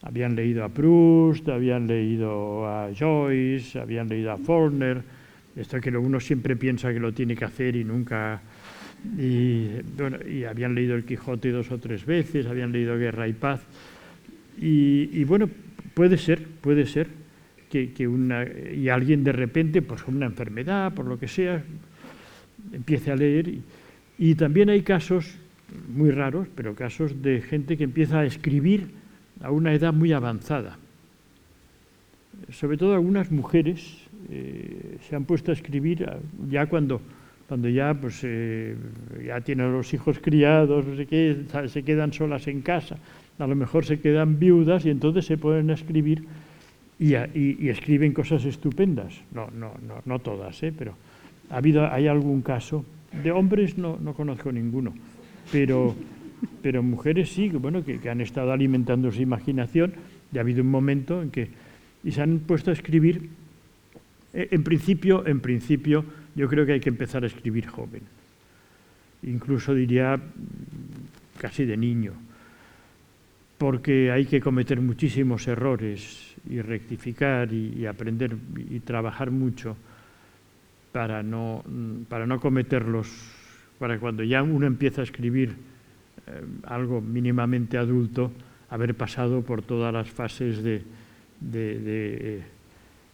Habían leído a Proust, habían leído a Joyce, habían leído a Faulkner, esto que uno siempre piensa que lo tiene que hacer y nunca... Y, bueno, y habían leído El Quijote dos o tres veces, habían leído Guerra y Paz. Y, bueno, puede ser, puede ser, que, que una, y alguien de repente, pues una enfermedad, por lo que sea, empiece a leer. Y, y también hay casos muy raros, pero casos de gente que empieza a escribir a una edad muy avanzada. Sobre todo algunas mujeres eh, se han puesto a escribir ya cuando, cuando ya, pues, eh, ya tienen los hijos criados, no sé qué, se quedan solas en casa, a lo mejor se quedan viudas y entonces se a escribir y, escriben cosas estupendas. No, no, no, no todas, ¿eh? pero ha habido, hay algún caso. De hombres no, no conozco ninguno, pero, pero mujeres sí, bueno, que, han estado alimentando su imaginación y ha habido un momento en que y se han puesto a escribir. Eh, en principio, en principio, yo creo que hay que empezar a escribir joven. Incluso diría casi de niño, porque hay que cometer muchísimos errores y rectificar y, aprender y trabajar mucho para no, para no cometerlos, para cuando ya uno empieza a escribir eh, algo mínimamente adulto, haber pasado por todas las fases de, de,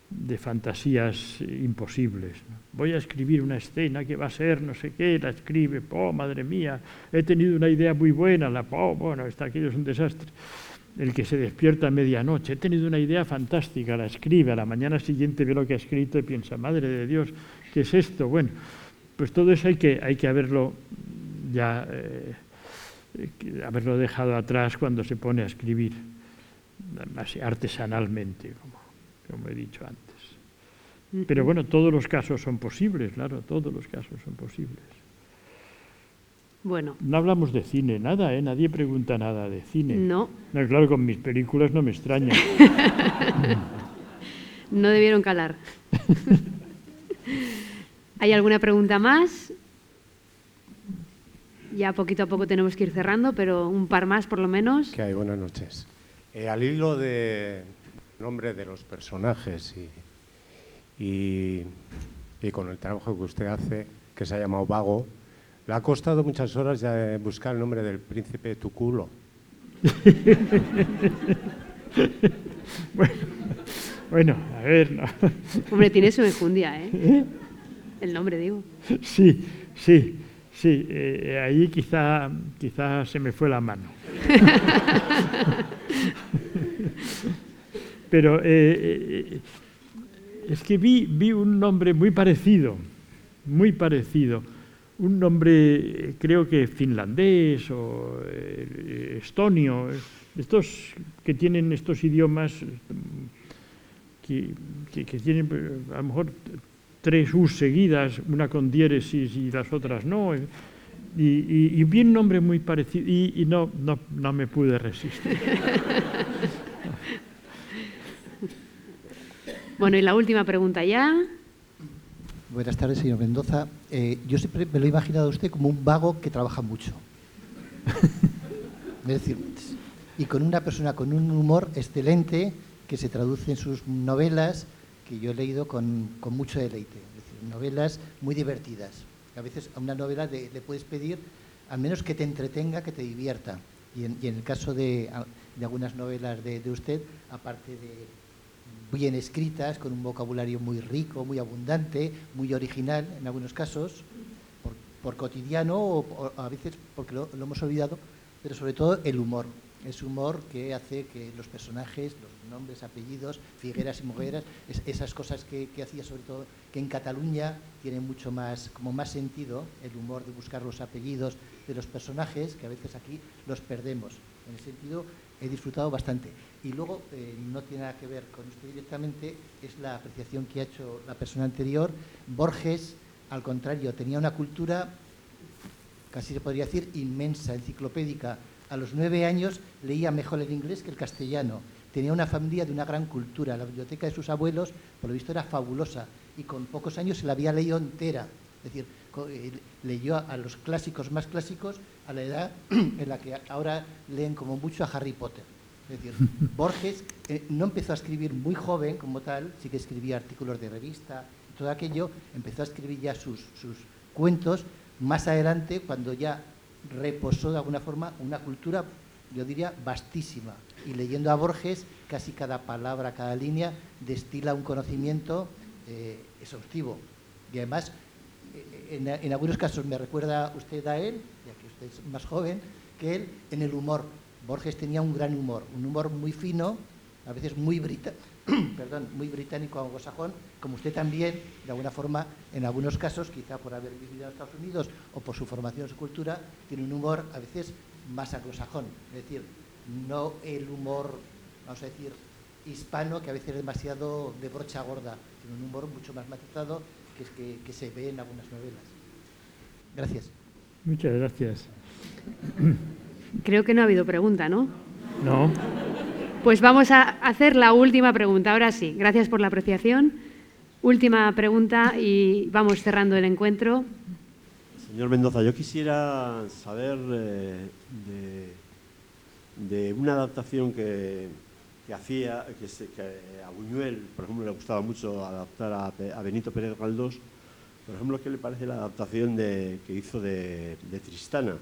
de fantasías imposibles. Voy a escribir una escena que va a ser no sé qué, la escribe, oh, madre mía, he tenido una idea muy buena, la, oh, bueno, está aquello es un desastre. El que se despierta a medianoche, he tenido una idea fantástica, la escribe, a la mañana siguiente ve lo que ha escrito y piensa, madre de Dios, ¿qué es esto? Bueno, pues todo eso hay que, hay que haberlo ya, eh, haberlo dejado atrás cuando se pone a escribir artesanalmente, como, como he dicho antes. Pero bueno, todos los casos son posibles, claro, todos los casos son posibles. Bueno. No hablamos de cine, nada, ¿eh? Nadie pregunta nada de cine. No. no claro, con mis películas no me extraña. no debieron calar. ¿Hay alguna pregunta más? Ya poquito a poco tenemos que ir cerrando, pero un par más por lo menos. ¿Qué hay? Buenas noches. Eh, al hilo de nombre de los personajes y, y, y, con el trabajo que usted hace, que se ha llamado Vago, le ha costado muchas horas ya buscar el nombre del príncipe Tuculo. bueno, bueno, a ver. No. Hombre, tiene su enjundia, ¿eh? ¿Eh? El nombre, digo. Sí, sí, sí. Eh, ahí quizá, quizá se me fue la mano. Pero eh, es que vi, vi un nombre muy parecido, muy parecido. Un nombre, creo que finlandés o eh, estonio, estos que tienen estos idiomas que, tienen a lo mejor tres U's seguidas, una con diéresis y las otras no. Y, vi un nombre muy parecido y, no, no, me pude resistir. bueno, y la última pregunta ya. Buenas tardes, señor Mendoza. Eh, yo siempre me lo he imaginado a usted como un vago que trabaja mucho. es decir, y con una persona con un humor excelente que se traduce en sus novelas que yo he leído con, mucho deleite. Es decir, novelas muy divertidas. A veces a una novela le, puedes pedir al menos que te entretenga, que te divierta. Y en, el caso de, algunas novelas de, usted, aparte de bien escritas, con un vocabulario muy rico, muy abundante, muy original en algunos casos, por, cotidiano o, o, a veces porque lo, lo hemos olvidado, pero sobre todo el humor. Es humor que hace que los personajes, los nombres, apellidos, Figueras y Mogueras, es, esas cosas que, que, hacía sobre todo, que en Cataluña tiene mucho más, como más sentido, el humor de buscar los apellidos de los personajes, que a veces aquí los perdemos. En ese sentido, he disfrutado bastante. Y luego, eh, no tiene nada que ver con usted directamente, es la apreciación que ha hecho la persona anterior. Borges, al contrario, tenía una cultura, casi se podría decir, inmensa, enciclopédica. A los nueve años leía mejor el inglés que el castellano tenía una familia de una gran cultura. La biblioteca de sus abuelos, por lo visto, era fabulosa y con pocos años se la había leído entera. Es decir, leyó a los clásicos más clásicos a la edad en la que ahora leen como mucho a Harry Potter. Es decir, Borges no empezó a escribir muy joven como tal, sí que escribía artículos de revista, todo aquello, empezó a escribir ya sus, sus cuentos más adelante cuando ya reposó de alguna forma una cultura yo diría, vastísima. Y leyendo a Borges, casi cada palabra, cada línea destila un conocimiento eh, exhaustivo. Y además, eh, en, algunos casos me recuerda usted a él, ya que usted es más joven que él, en el humor. Borges tenía un gran humor, un humor muy fino, a veces muy, británico anglosajón, como usted también, de alguna forma, en algunos casos, quizá por haber vivido en Estados Unidos o por su formación, su cultura, tiene un humor a veces más anglosajón. Es decir, no el humor, vamos a decir, hispano, que a veces es demasiado de brocha gorda, sino un humor mucho más matizado que, es que se ve en algunas novelas. Gracias. Muchas gracias. Creo que no ha habido pregunta, ¿no? No. Pues vamos a hacer la última pregunta. Ahora sí, gracias por la apreciación. Última pregunta y vamos cerrando el encuentro. Señor Mendoza, yo quisiera saber eh, de, de, una adaptación que, que hacía, que, se, que, a Buñuel, por ejemplo, le gustaba mucho adaptar a, a, Benito Pérez Galdós. Por ejemplo, ¿qué le parece la adaptación de, que hizo de, de Tristana?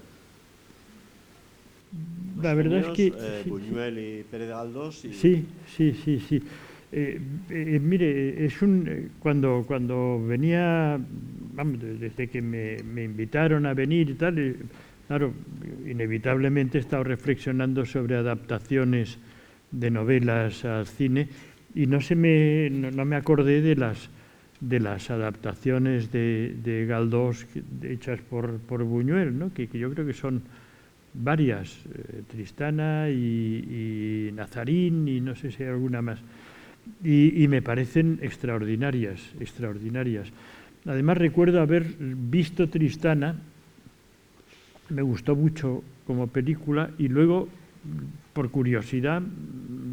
La verdad es que... Eh, Buñuel y Pérez Galdós. Y... Sí, sí, sí, sí. Eh, eh, mire, es un cuando cuando venía, vamos, desde que me, me invitaron a venir y tal, eh, claro, inevitablemente he estado reflexionando sobre adaptaciones de novelas al cine y no se me no, no me acordé de las de las adaptaciones de, de Galdós hechas por, por Buñuel, ¿no? que, que yo creo que son varias, eh, Tristana y, Nazarín y no sé si hay alguna más. Y, y, me parecen extraordinarias, extraordinarias. Además recuerdo haber visto Tristana, me gustó mucho como película y luego, por curiosidad,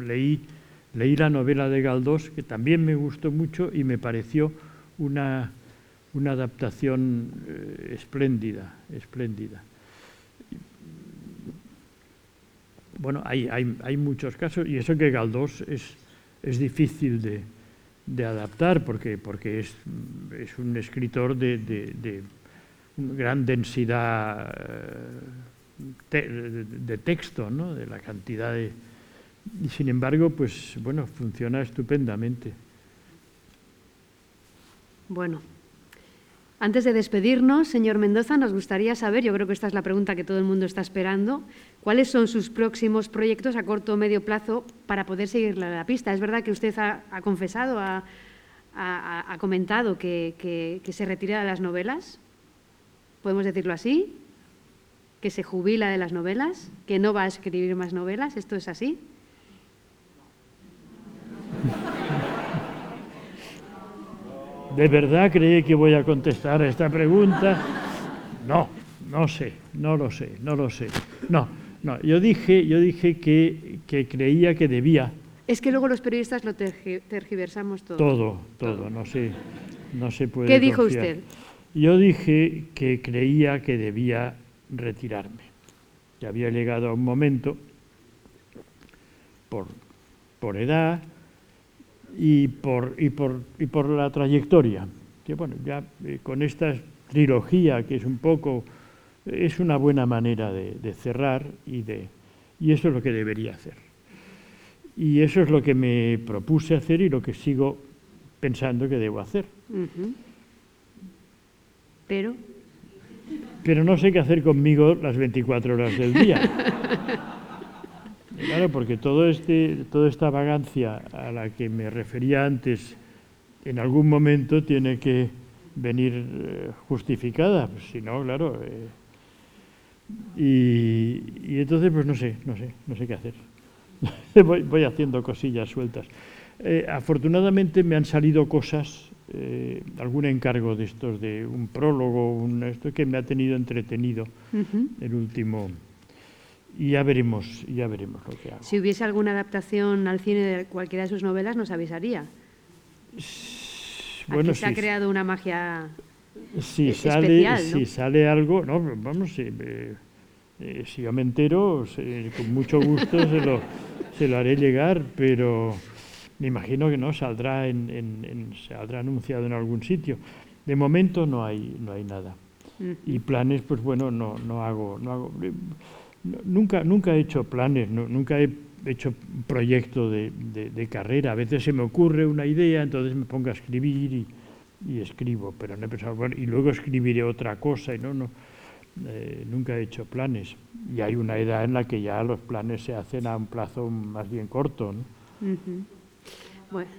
leí, leí la novela de Galdós, que también me gustó mucho y me pareció una, una adaptación eh, espléndida, espléndida. Bueno, hay, hay, muchos casos, y eso que Galdós es, es difícil de, de, adaptar, porque, porque es, es un escritor de, de, gran densidad te, de, texto, ¿no? de la cantidad de... Y sin embargo, pues bueno, funciona estupendamente. Bueno, antes de despedirnos, señor Mendoza, nos gustaría saber, yo creo que esta es la pregunta que todo el mundo está esperando, ¿cuáles son sus próximos proyectos a corto o medio plazo para poder seguir la, pista? Es verdad que usted ha, confesado, ha, comentado que, se retira de las novelas, podemos decirlo así, que se jubila de las novelas, que no va a escribir más novelas, ¿esto es así? ¿De verdad cree que voy a contestar a esta pregunta? No, no sé, no lo sé, no lo sé. No, no, yo dije, yo dije que, que creía que debía. Es que luego los periodistas lo tergiversamos todo. Todo, todo, no sé, no se puede. ¿Qué dijo confiar. usted? Yo dije que creía que debía retirarme. Que había llegado a un momento, por, por edad, y por, y por, y por la trayectoria. Que bueno, ya eh, con esta trilogía, que es un poco, es una buena manera de, de, cerrar y, de, y eso es lo que debería hacer. Y eso es lo que me propuse hacer y lo que sigo pensando que debo hacer. Uh -huh. Pero. Pero no sé qué hacer conmigo las 24 horas del día. Claro, porque todo este, toda esta vagancia a la que me refería antes, en algún momento tiene que venir eh, justificada, pues, si no, claro. Eh, y, y, entonces, pues no sé, no sé, no sé qué hacer. voy, voy, haciendo cosillas sueltas. Eh, afortunadamente me han salido cosas, eh, algún encargo de estos, de un prólogo, un, esto que me ha tenido entretenido uh -huh. el último y ya veremos, ya veremos lo que hago. Si hubiese alguna adaptación al cine de cualquiera de sus novelas, nos avisaría. Bueno, Aquí se si, ha creado una magia si especial, sale, ¿no? Si sale algo, no, vamos, si, eh, eh, si yo me entero, se, con mucho gusto se, lo, se lo haré llegar, pero me imagino que no, saldrá, en, en, en, saldrá anunciado en algún sitio. De momento no hay, no hay nada. Mm. Y planes, pues bueno, no, no hago, no hago Nunca, nunca he hecho planes, nunca he hecho proyecto de, carrera. A veces se me ocurre una idea, entonces me pongo a escribir y, escribo, pero no he pensado, bueno, y luego escribiré otra cosa y no, no. Eh, nunca he hecho planes. Y hay una edad en la que ya los planes se hacen a un plazo más bien corto. ¿no? Bueno.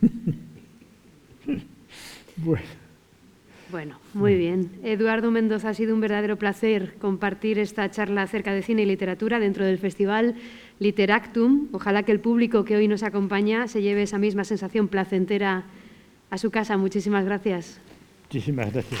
bueno. Bueno, muy bien. Eduardo Mendoza, ha sido un verdadero placer compartir esta charla acerca de cine y literatura dentro del festival Literactum. Ojalá que el público que hoy nos acompaña se lleve esa misma sensación placentera a su casa. Muchísimas gracias. Muchísimas gracias.